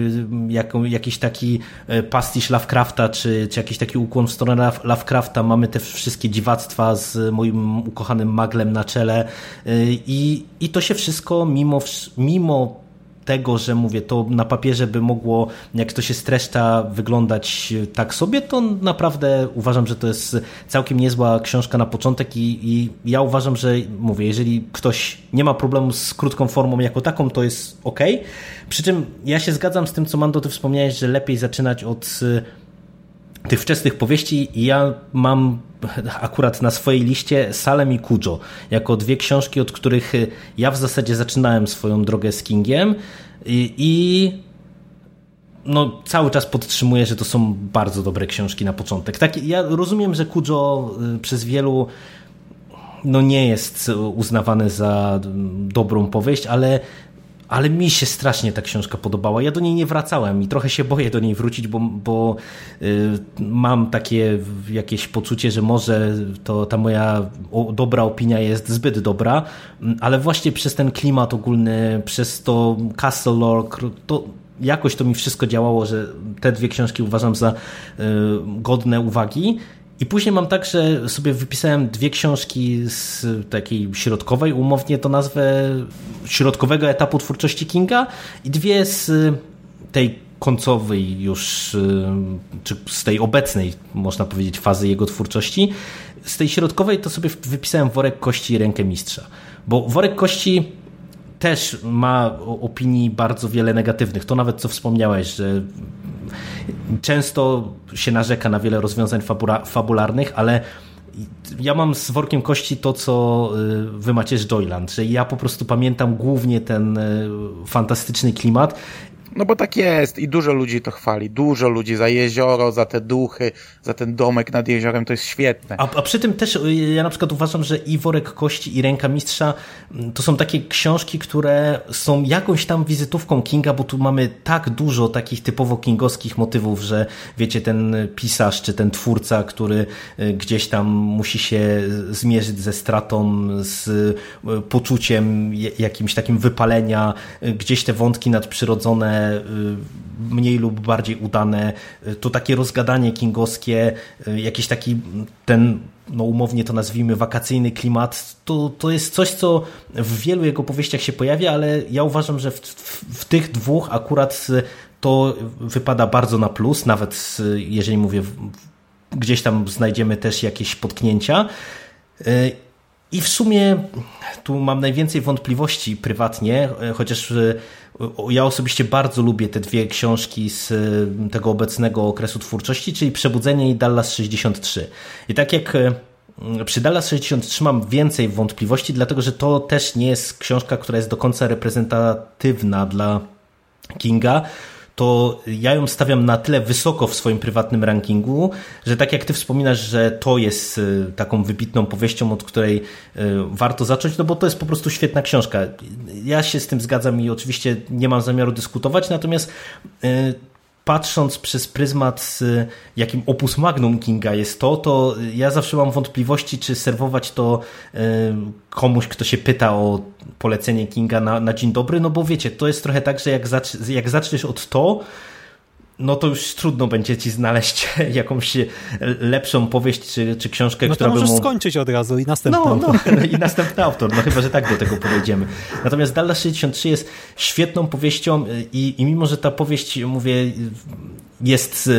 jaką, jakiś taki e, pastisz Lovecrafta, czy, czy jakiś taki ukłon w stronę Lovecrafta. Mamy te wszystkie dziwactwa z moim ukochanym maglem na czele. E, I, i to się wszystko mimo, mimo tego, że mówię, to na papierze by mogło, jak to się streszcza, wyglądać tak sobie, to naprawdę uważam, że to jest całkiem niezła książka na początek i, i ja uważam, że mówię, jeżeli ktoś nie ma problemu z krótką formą jako taką, to jest ok. Przy czym ja się zgadzam z tym, co Mando, ty wspomniałeś, że lepiej zaczynać od y, tych wczesnych powieści ja mam akurat na swojej liście Salem i Kujo, jako dwie książki, od których ja w zasadzie zaczynałem swoją drogę z Kingiem i, i no, cały czas podtrzymuję, że to są bardzo dobre książki na początek. Tak, ja rozumiem, że Kujo y, przez wielu no nie jest uznawany za dobrą powieść, ale ale mi się strasznie ta książka podobała. Ja do niej nie wracałem i trochę się boję do niej wrócić, bo, bo y, mam takie jakieś poczucie, że może to ta moja o, dobra opinia jest zbyt dobra, ale właśnie przez ten klimat ogólny, przez to Castle Lore, to jakoś to mi wszystko działało, że te dwie książki uważam za y, godne uwagi. I później mam tak, że sobie wypisałem dwie książki z takiej środkowej, umownie to nazwę, środkowego etapu twórczości Kinga i dwie z tej końcowej już, y, czy z tej obecnej, można powiedzieć, fazy jego twórczości. Z tej środkowej to sobie wypisałem Worek Kości i Rękę Mistrza. Bo Worek Kości też ma opinii bardzo wiele negatywnych. To nawet co wspomniałeś, że często się narzeka na wiele rozwiązań fabularnych, ale ja mam z workiem kości to, co y, wy macie z Joyland, że ja po prostu pamiętam głównie ten y, fantastyczny klimat no bo tak jest i dużo ludzi to chwali. Dużo ludzi za jezioro, za te duchy, za ten domek nad jeziorem, to jest świetne. A, a przy tym też y, ja na przykład uważam, że i Worek Kości i Ręka Mistrza mm, to są takie książki, które są jakąś tam wizytówką Kinga, bo tu mamy tak dużo takich typowo kingowskich motywów, że wiecie, ten pisarz czy ten twórca, który y, gdzieś tam musi się zmierzyć ze stratą, z y, poczuciem jakimś takim wypalenia, gdzieś te wątki nadprzyrodzone różne, mniej lub bardziej udane, to takie rozgadanie kingowskie, jakiś taki ten no umownie to nazwijmy, wakacyjny klimat, to, to jest coś, co w wielu jego powieściach się pojawia, ale ja uważam, że w, w, w tych dwóch akurat to wypada bardzo na plus, nawet jeżeli mówię, gdzieś tam znajdziemy też jakieś potknięcia. I w sumie tu mam najwięcej wątpliwości prywatnie, chociaż ja osobiście bardzo lubię te dwie książki z tego obecnego okresu twórczości, czyli Przebudzenie i Dallas 63. I tak jak przy Dallas 63 mam więcej wątpliwości, dlatego że to też nie jest książka, która jest do końca reprezentatywna dla Kinga, to ja ją stawiam na tyle wysoko w swoim prywatnym rankingu, że tak jak ty wspominasz, że to jest y, taką wybitną powieścią, od której y, warto zacząć, no bo to jest po prostu świetna książka. Ja się z tym zgadzam i oczywiście nie mam zamiaru dyskutować, natomiast y, patrząc przez pryzmat, jakim opus magnum Kinga jest to, to ja zawsze mam wątpliwości, czy serwować to komuś, kto się pyta o polecenie Kinga na, na dzień dobry, no bo wiecie, to jest trochę tak, że jak, zacz, jak zaczniesz od to, no to już trudno będzie ci znaleźć *laughs* jakąś lepszą powieść czy, czy książkę, no która by mu... skończyć od razu i następny no, autor. No, *laughs* i następny autor, no chyba, że tak do tego podejdziemy. Natomiast Dallas 63 jest świetną powieścią i, i mimo, że ta powieść, mówię, jest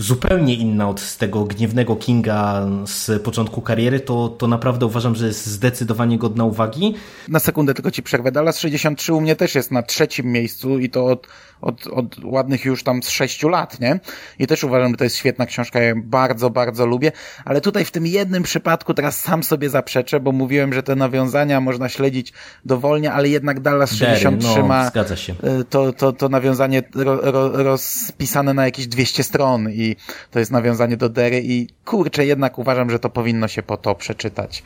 zupełnie inna od tego gniewnego Kinga z początku kariery, to, to naprawdę uważam, że jest zdecydowanie godna uwagi. Na sekundę tylko ci przerwę. Dallas 63 u mnie też jest na trzecim miejscu i to od od, od ładnych już tam z sześciu lat, nie? I też uważam, że to jest świetna książka, ja ją bardzo, bardzo lubię, ale tutaj w tym jednym przypadku teraz sam sobie zaprzeczę, bo mówiłem, że te nawiązania można śledzić dowolnie, ale jednak Dallas 63 no, ma. Y, to, to, to nawiązanie ro, ro, rozpisane na jakieś 200 stron i to jest nawiązanie do Dery i kurczę, jednak uważam, że to powinno się po to przeczytać.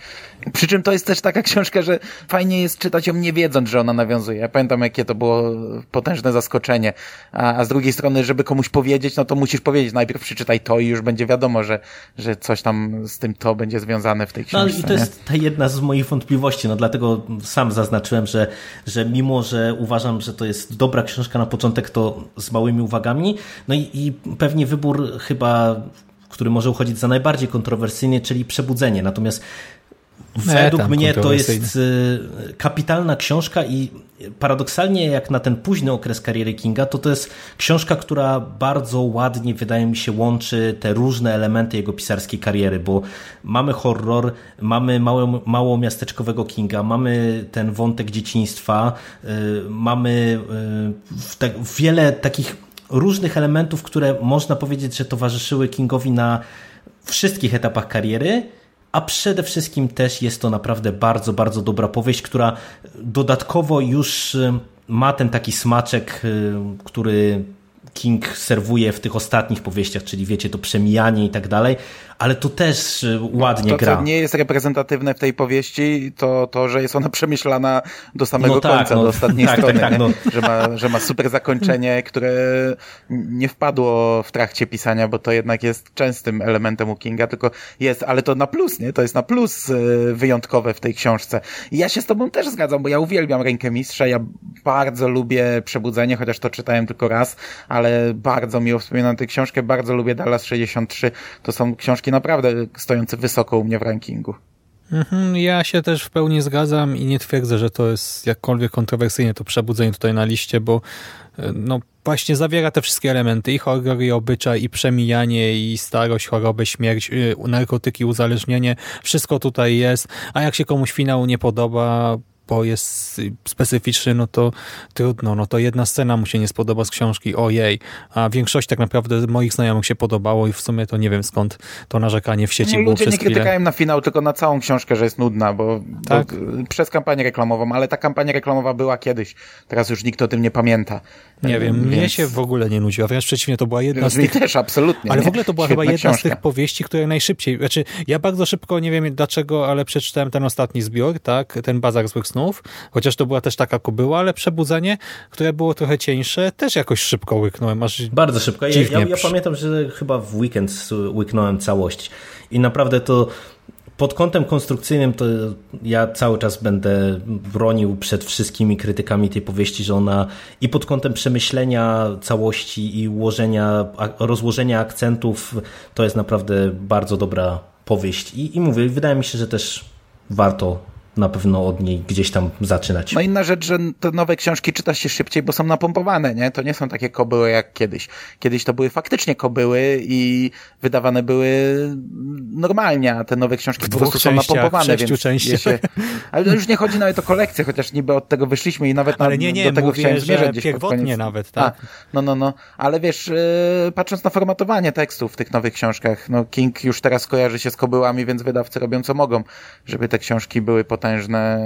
Przy czym to jest też taka *laughs* książka, że fajnie jest czytać ją nie wiedząc, że ona nawiązuje. Ja pamiętam, jakie to było potężne zaskoczenie. A, a z drugiej strony, żeby komuś powiedzieć, no to musisz powiedzieć, najpierw przeczytaj to i już będzie wiadomo, że, że coś tam z tym to będzie związane w tej książce. No i to jest ta jedna z moich wątpliwości, no dlatego sam zaznaczyłem, że, że mimo, że uważam, że to jest dobra książka na początek, to z małymi uwagami, no i, i pewnie wybór chyba który może uchodzić za najbardziej kontrowersyjny, czyli Przebudzenie. Natomiast Według mnie to jest y, kapitalna książka i paradoksalnie jak na ten późny okres kariery Kinga, to to jest książka, która bardzo ładnie, wydaje mi się, łączy te różne elementy jego pisarskiej kariery, bo mamy horror, mamy mało, mało miasteczkowego Kinga, mamy ten wątek dzieciństwa, y, mamy y, wiele takich różnych elementów, które można powiedzieć, że towarzyszyły Kingowi na wszystkich etapach kariery, a przede wszystkim też jest to naprawdę bardzo, bardzo dobra powieść, która dodatkowo już y, ma ten taki smaczek, y, który King serwuje w tych ostatnich powieściach, czyli wiecie, to przemijanie i tak dalej, ale to też y, ładnie to, gra. Co nie jest reprezentatywne w tej powieści, to to, że jest ona przemyślana do samego no tak, końca, no, do ostatniej *laughs* tak, tak strony, tak, no. że, ma, że ma super zakończenie, które nie wpadło w trakcie pisania, bo to jednak jest częstym elementem u Kinga, tylko jest, ale to na plus, nie? To jest na plus y, wyjątkowe w tej książce. I ja się z tobą też zgadzam, bo ja uwielbiam Rękę Mistrza, ja bardzo lubię Przebudzenie, chociaż to czytałem tylko raz, ale bardzo miło wspominam tę książkę, bardzo lubię Dallas 63. To są książki naprawdę stojące wysoko u mnie w rankingu. Mhm, ja się też w pełni zgadzam i nie twierdzę, że to jest jakkolwiek kontrowersyjne to przebudzenie tutaj na liście, bo e, no właśnie zawiera te wszystkie elementy i horror, i obyczaj, i przemijanie, i starość, chorobę, śmierć, e, narkotyki, uzależnienie. Wszystko tutaj jest, a jak się komuś finał nie podoba, bo jest specyficzny, no to trudno, no to jedna scena mu się nie spodoba z książki, ojej, a większość tak naprawdę moich znajomych się podobało i w sumie to nie wiem skąd to narzekanie w sieci nie, było ludzie przez nie krytykają na finał, tylko na całą książkę, że jest nudna, bo, tak? bo przez kampanię reklamową, ale ta kampania reklamowa była kiedyś, teraz już nikt o tym nie pamięta. Nie wiem, Więc... mnie się w ogóle nie nudziła, wręcz przeciwnie, to była jedna z tych... też, absolutnie. Ale nie? w ogóle to była Świetna *laughs* chyba jedna książka. z tych powieści, które najszybciej, znaczy ja bardzo szybko, nie wiem dlaczego, ale przeczytałem ten ostatni zbiór, tak, ten Bazar Złych Snów, chociaż to była też taka kobyła, ale Przebudzenie, które było trochę cieńsze, też jakoś szybko łyknąłem, aż Bardzo szybko. Ja, ja, ja pamiętam, że chyba w weekend łyknąłem całość i naprawdę to pod kątem konstrukcyjnym to ja cały czas będę bronił przed wszystkimi krytykami tej powieści, że ona i pod kątem przemyślenia całości i ułożenia, rozłożenia akcentów to jest naprawdę bardzo dobra powieść. I, i mówię, wydaje mi się, że też warto na pewno od niej gdzieś tam zaczynać. No inna rzecz, że te nowe książki czyta się szybciej, bo są napompowane, nie? To nie są takie kobyły jak kiedyś. Kiedyś to były faktycznie kobyły i wydawane były normalnie, a te nowe książki po prostu są napompowane, więc częściach. Się... Ale już nie chodzi nawet o kolekcję, chociaż niby od tego wyszliśmy i nawet Ale nie, nie, do tego mówię, chciałem zmierzać gdzieś pierwotnie nawet, tak? A, no, no, no. Ale wiesz, yy, patrząc na formatowanie tekstów w tych nowych książkach, no King już teraz kojarzy się z kobyłami, więc wydawcy robią co mogą, żeby te książki były potężne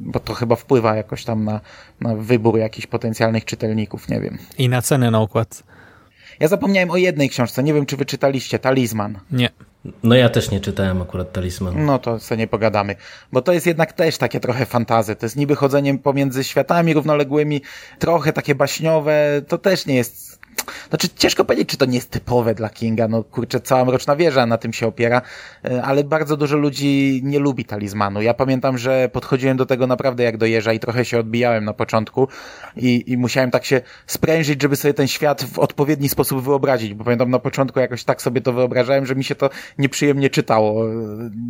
bo to chyba wpływa jakoś tam na, na wybór jakichś potencjalnych czytelników, nie wiem. I na cenę na układ. Ja zapomniałem o jednej książce, nie wiem czy wy czytaliście, Talizman. Nie. No ja też nie czytałem akurat Talisman. No to sobie nie pogadamy, bo to jest jednak też takie trochę fantazy, to jest niby chodzenie pomiędzy światami równoległymi, trochę takie baśniowe, to też nie jest znaczy, ciężko powiedzieć, czy to nie jest typowe dla Kinga. No kurczę, cała Mroczna Wieża na tym się opiera, e, ale bardzo dużo ludzi nie lubi talizmanu. Ja pamiętam, że podchodziłem do tego naprawdę jak do jeża i trochę się odbijałem na początku i, i musiałem tak się sprężyć, żeby sobie ten świat w odpowiedni sposób wyobrazić, bo pamiętam na początku jakoś tak sobie to wyobrażałem, że mi się to nieprzyjemnie czytało.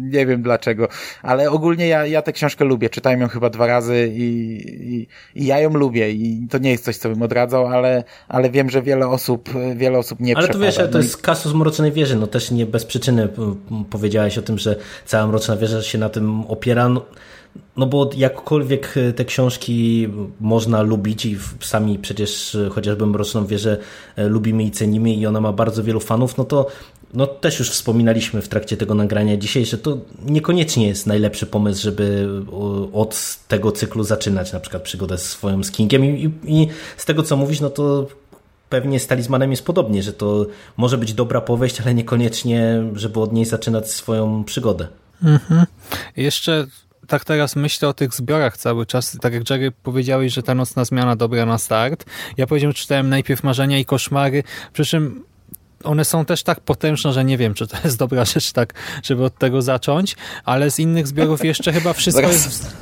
Nie wiem dlaczego, ale ogólnie ja, ja tę książkę lubię. Czytałem ją chyba dwa razy i, i, i ja ją lubię i to nie jest coś, co bym odradzał, ale, ale wiem, że wiele osób, wiele osób nie Ale to wiesz, to jest kasus Mrocznej Wieży, no też nie bez przyczyny powiedziałeś o tym, że cała Mroczna Wieża się na tym opiera. No, no bo jakkolwiek te książki można lubić i sami przecież chociażby Mroczną Wieżę e, lubimy i cenimy i ona ma bardzo wielu fanów, no to no też już wspominaliśmy w trakcie tego nagrania dzisiaj, że to niekoniecznie jest najlepszy pomysł, żeby od tego cyklu zaczynać na przykład przygodę z swoim z Kingiem i, i, i z tego co mówisz, no to pewnie z talizmanem jest podobnie, że to może być dobra powieść, ale niekoniecznie, żeby od niej zaczynać swoją przygodę. Mhm. Jeszcze tak teraz myślę o tych zbiorach cały czas. Tak jak Jerry powiedziałeś, że ta nocna zmiana dobra na start. Ja powiedziałem, czytałem najpierw Marzenia i Koszmary, przy czym one są też tak potężne, że nie wiem, czy to jest dobra rzecz, tak, żeby od tego zacząć, ale z innych zbiorów jeszcze chyba wszystko jest...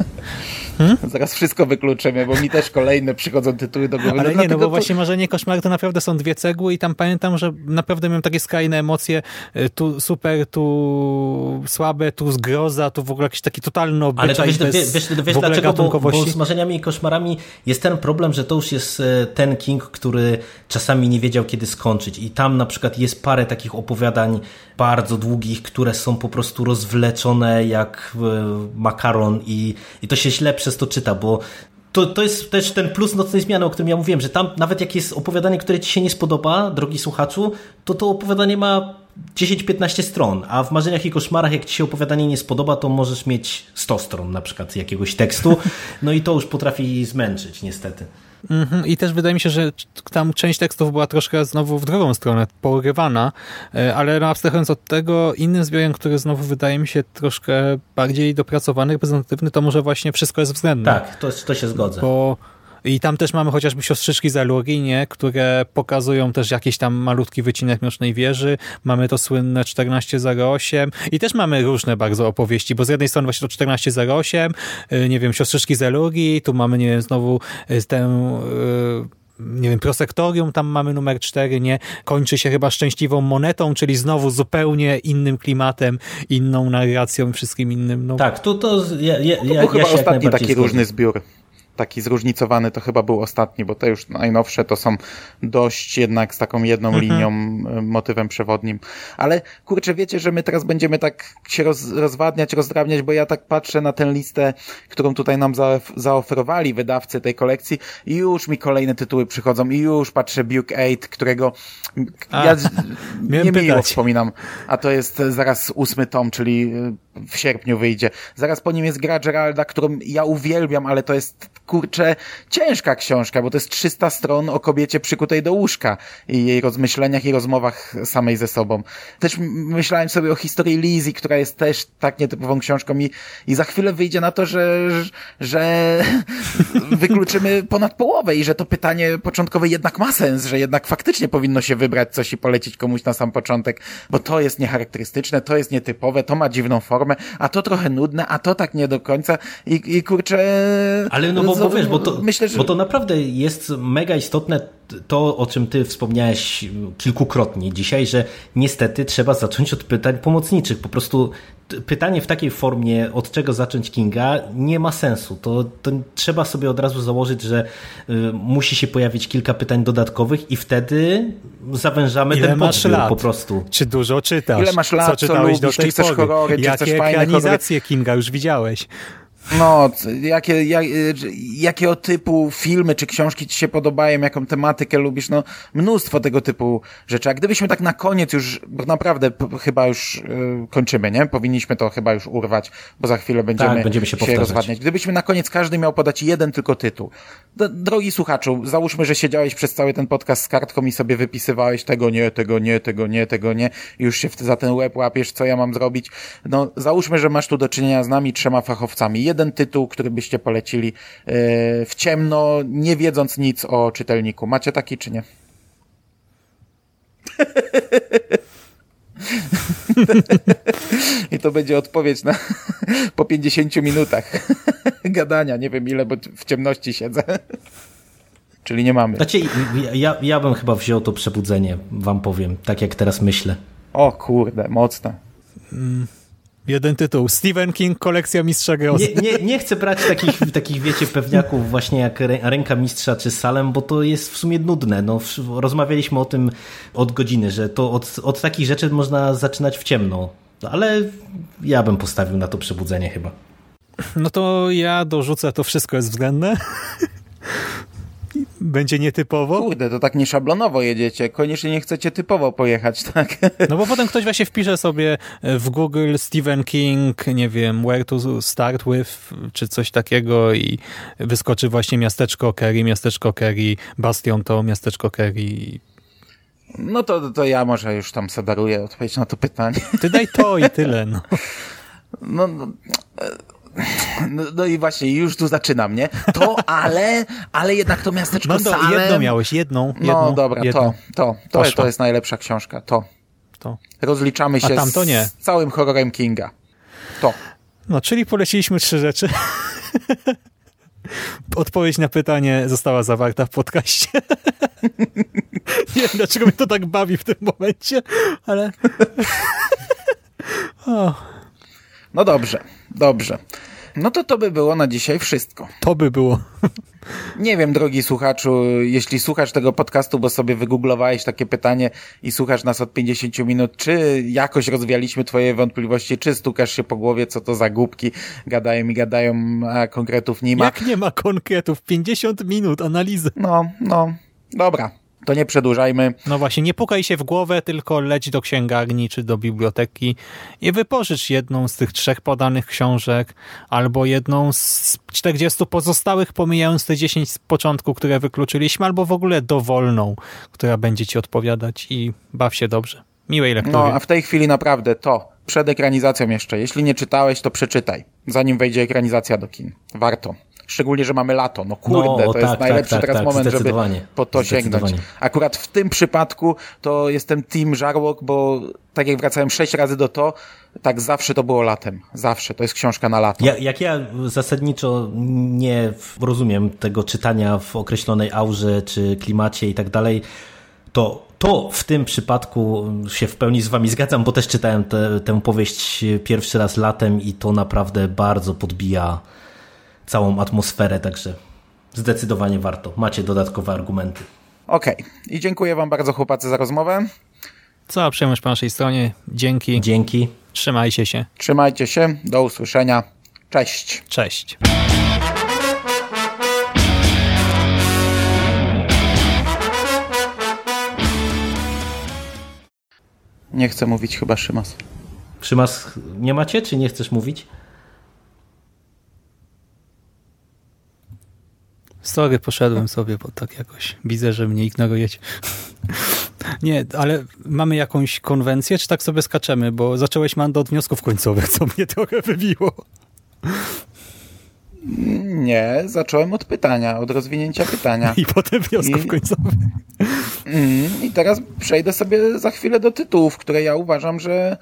Hmm? Zaraz wszystko wykluczymy, bo mi też kolejne przychodzą tytuły do głowy. Ale no nie, no bo to... właśnie Marzenie Koszmar to naprawdę są dwie cegły i tam pamiętam, że naprawdę miałem takie skrajne emocje, y, tu super, tu słabe, tu zgroza, tu w ogóle jakiś taki totalny obyczaj Ale to wiesz, bez wiesz, wiesz, wiesz dlaczego, bo, bo z Marzeniami i Koszmarami jest ten problem, że to już jest e, ten King, który czasami nie wiedział kiedy skończyć i tam na przykład jest parę takich opowiadań bardzo długich, które są po prostu rozwleczone jak e, makaron i, i to się źle przez to czyta, bo to, to jest też ten plus nocnej zmiany, o którym ja mówiłem, że tam nawet jak jest opowiadanie, które ci się nie spodoba, drogi słuchaczu, to to opowiadanie ma 10-15 stron, a w marzeniach i koszmarach, jak ci się opowiadanie nie spodoba, to możesz mieć 100 stron na przykład jakiegoś tekstu, no i to już potrafi zmęczyć niestety. Mhm. I też wydaje mi się, że tam część tekstów była troszkę znowu w drugą stronę, porywana, e, ale no, abstrahując od tego, innym zbiorem, który znowu wydaje mi się troszkę bardziej dopracowany, reprezentatywny, to może właśnie wszystko jest względne. Tak, to, to się zgodzę. Bo i tam też mamy chociażby siostrzyczki z Alurii, które pokazują też jakiś tam malutki wycinek Mrocznej Wieży. Mamy to słynne 1408 i też mamy różne bardzo opowieści, bo z jednej strony właśnie to 1408, y, nie wiem, siostrzyczki z Alurii, tu mamy, nie wiem, znowu y, tę y, nie wiem, prosektorium, tam mamy numer 4, nie? Kończy się chyba szczęśliwą monetą, czyli znowu zupełnie innym klimatem, inną narracją, wszystkim innym. No. Tak, to, to ja, ja, to był ja chyba ostatni taki zgodzę. różny zbiór taki zróżnicowany to chyba był ostatni, bo te już najnowsze to są dość jednak z taką jedną mhm. linią, e, motywem przewodnim. Ale kurczę, wiecie, że my teraz będziemy tak się roz, rozwadniać, rozdrabniać, bo ja tak patrzę na tę listę, którą tutaj nam za, zaoferowali wydawcy tej kolekcji i już mi kolejne tytuły przychodzą i już patrzę Buke 8, którego a, ja *laughs* nie miło wspominam, a to jest zaraz ósmy tom, czyli w sierpniu wyjdzie. Zaraz po nim jest gra Geralda, którą ja uwielbiam, ale to jest kurczę, ciężka książka, bo to jest 300 stron o kobiecie przykutej do łóżka i jej rozmyśleniach i rozmowach samej ze sobą. Też myślałem sobie o historii Lizzie, która jest też tak nietypową książką i, i za chwilę wyjdzie na to, że, że *laughs* wykluczymy ponad połowę i że to pytanie początkowe jednak ma sens, że jednak faktycznie powinno się wybrać coś i polecić komuś na sam początek, bo to jest niecharakterystyczne, to jest nietypowe, to ma dziwną formę, a to trochę nudne, a to tak nie do końca i, i kurczę... Ale no bo, bo wiesz, bo to, myślę, że... bo to naprawdę jest mega istotne to, o czym ty wspomniałeś kilkukrotnie dzisiaj, że niestety trzeba zacząć od pytań pomocniczych. Po prostu pytanie w takiej formie, od czego zacząć Kinga, nie ma sensu. To, to trzeba sobie od razu założyć, że y, musi się pojawić kilka pytań dodatkowych i wtedy zawężamy Ile ten masz lat? po prostu. Czy dużo czytasz? Ile masz lat, co, czytałeś co lubisz, do tej czy chcesz pory? horrory, Jakie czy chcesz fajne ekranizacje Kinga już widziałeś? No, jakie, jak, jakiego typu filmy czy książki ci się podobają, jaką tematykę lubisz, no mnóstwo tego typu rzeczy. A gdybyśmy tak na koniec już, bo naprawdę chyba już y, kończymy, nie? Powinniśmy to chyba już urwać, bo za chwilę będziemy, tak, będziemy się, się rozwadniać. Gdybyśmy na koniec każdy miał podać jeden tylko tytuł. drogi słuchaczu, załóżmy, że siedziałeś przez cały ten podcast z kartką i sobie wypisywałeś tego nie, tego nie, tego nie, tego nie, i już się za ten łeb łapiesz, co ja mam zrobić. No, załóżmy, że masz tu do czynienia z nami trzema fachowcami. Jeden jeden tytuł, który byście polecili e, w ciemno, nie wiedząc nic o czytelniku. Macie taki czy nie? I to będzie odpowiedź na po 50 minutach gadania. Nie wiem ile, bo w ciemności siedzę. Czyli nie mamy. Znaczy, ja, ja bym chyba wziął to przebudzenie, wam powiem, tak jak teraz myślę. O kurde, mocne. Mm. Jeden tytuł. Stephen King, kolekcja Mistrza Grozy. Nie, nie, nie chcę brać takich, *laughs* takich, wiecie, pewniaków właśnie jak Ręka Mistrza czy Salem, bo to jest w sumie nudne. No, rozmawialiśmy o tym od godziny, że to od, od takich rzeczy można zaczynać w ciemno. Ale ja bym postawił na to przebudzenie chyba. No to ja dorzucę, to wszystko jest względne. *laughs* będzie nietypowo. Kurde, to tak nie szablonowo jedziecie. Koniecznie nie chcecie typowo pojechać, *laughs* tak? No bo potem ktoś właśnie wpisze sobie w Google Stephen King, nie wiem, where to start with, czy coś takiego i wyskoczy właśnie miasteczko Kerry, miasteczko Kerry, Bastion to miasteczko Kerry. No to, to ja może już tam sedaruję odpowiedź na to pytanie. Ty daj to i tyle, no. *laughs* No, no no, no, i właśnie, już tu zaczynam, nie? To, ale, ale jednak to miasteczko no, to Salem... jedną miałeś, jedną. jedną no dobra, jedną. to, to, to, to jest najlepsza książka, to. to. Rozliczamy się z całym horrorem Kinga. To. No, czyli poleciliśmy trzy rzeczy. *laughs* Odpowiedź na pytanie została zawarta w podcaście. *laughs* Nie wiem, dlaczego mnie to tak bawi w tym momencie, ale... *laughs* o. No dobrze, dobrze. No to to by było na dzisiaj wszystko. To by było. Nie wiem, drogi słuchaczu, jeśli słuchasz tego podcastu, bo sobie wygooglowałeś takie pytanie i słuchasz nas od 50 minut, czy jakoś rozwialiśmy twoje wątpliwości, czy stukasz się po głowie, co to za głupki, gadają i gadają, a konkretów nie ma. Jak nie ma konkretów? 50 minut analizy. No, no, dobra to nie przedłużajmy. No właśnie, nie pukaj się w głowę, tylko leć do księgarni czy do biblioteki i wypożycz jedną z tych trzech podanych książek albo jedną z 40 pozostałych, pomijając te 10 z początku, które wykluczyliśmy, albo w ogóle dowolną, która będzie ci odpowiadać i baw się dobrze. Miłej lektury. No, a w tej chwili naprawdę to, przed ekranizacją jeszcze. Jeśli nie czytałeś, to przeczytaj, zanim wejdzie ekranizacja do kin. Warto. Szczególnie, że mamy lato. No kurde, no, to tak, jest tak, najlepszy tak, teraz tak, moment, żeby po to sięgnąć. Akurat w tym przypadku to jestem team Żarłok, bo tak jak wracałem sześć razy do to, tak zawsze to było latem. Zawsze. To jest książka na lato. Ja, jak ja zasadniczo nie rozumiem tego czytania w określonej aurze, czy klimacie i tak dalej, to to w tym przypadku się w pełni z wami zgadzam, bo też czytałem te, tę powieść pierwszy raz latem i to naprawdę bardzo podbija całą atmosferę, także zdecydowanie warto. Macie dodatkowe argumenty. Okej. Okay. I dziękuję wam bardzo chłopacy za rozmowę. Cała przyjemność po naszej stronie. Dzięki. Dzięki. Trzymajcie się. Trzymajcie się. Do usłyszenia. Cześć. Cześć. Nie chcę mówić chyba Szymas. Szymas nie macie, czy nie chcesz mówić? Sorry, poszedłem sobie, bo tak jakoś widzę, że mnie ignorujecie. *laughs* Nie, ale mamy jakąś konwencję, czy tak sobie skaczemy? Bo zacząłeś Mando od wniosków końcowych, co mnie trochę wybiło. Nie, zacząłem od pytania, od rozwinięcia pytania. *laughs* I potem wniosków I- końcowych. Mm, I teraz przejdę sobie za chwilę do tytułów, które ja uważam, że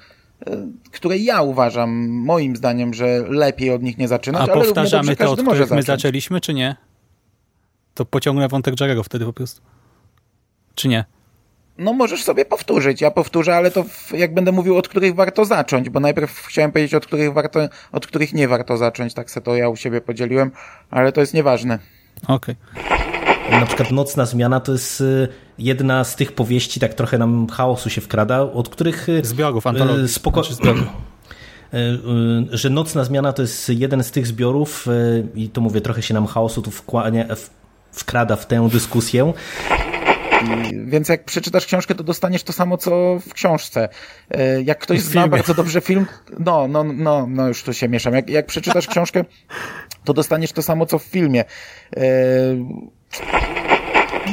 e, które ja uważam, moim zdaniem, że lepiej od nich nie zaczynać, A powtarzamy te, od których my zacząć. zaczęliśmy, czy nie? To pociągnę wątek Jarego wtedy po prostu. Czy nie? No możesz sobie powtórzyć, ja powtórzę, ale to w, jak będę mówił, od których warto zacząć, bo najpierw chciałem powiedzieć, od których warto, od których nie warto zacząć, tak se to ja u siebie podzieliłem, ale to jest nieważne. Okej. Na przykład Nocna Zmiana to jest y, jedna z tych powieści, tak trochę nam chaosu się wkrada, od których... y, Zbiorów, antologii. y, Spoko... Znaczy zbiorów. *clears throat* Że Nocna Zmiana to jest jeden z tych zbiorów i to mówię, trochę się nam chaosu tu wkłania, w- wkrada w tę dyskusję. I, więc jak przeczytasz książkę, to dostaniesz to samo, co w książce. E, Jak ktoś zna bardzo dobrze film, no, no, no, no już tu się mieszam. Jak, jak przeczytasz książkę, to dostaniesz to samo, co w filmie. E,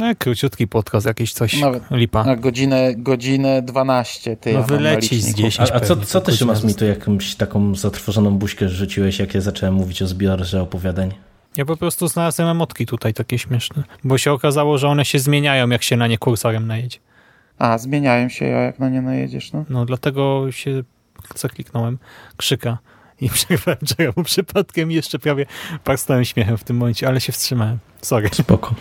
No króciutki podcast, jakiś coś, Nawet- lipa. Na godzinę, godzinę 12, ty. No ja mam na wyleci z liczniku. 10. A, a co, co ty, Szymas, mi tu jakąś taką zatrwożoną buźkę rzuciłeś, jak ja zacząłem mówić o zbiorze opowiadań? Ja po prostu znalazłem emotki tutaj takie śmieszne, bo się okazało, że one się zmieniają, jak się na nie kursorem najedzie. A, zmieniają się, a jak na nie najedziesz, no. No dlatego się zakliknąłem krzyka i *laughs* przerwałem Jeremu przypadkiem i jeszcze prawie parstałem śmiechem w tym momencie, ale się wstrzymałem. Sorry. Spoko.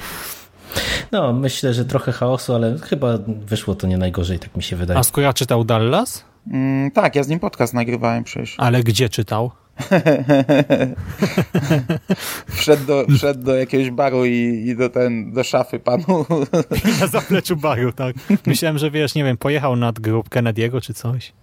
No, myślę, że trochę chaosu, ale chyba wyszło to nie najgorzej, tak mi się wydaje. A skoro czytał Dallas? Mm, tak, ja z nim podcast nagrywałem przecież. Ale gdzie czytał? *laughs* Wszedł do, wszedł do jakiegoś baru i, i do, ten, do szafy panu. *laughs* Na zapleczu baru, tak. Myślałem, że wiesz, nie wiem, pojechał nad grób Kennedy'ego czy coś.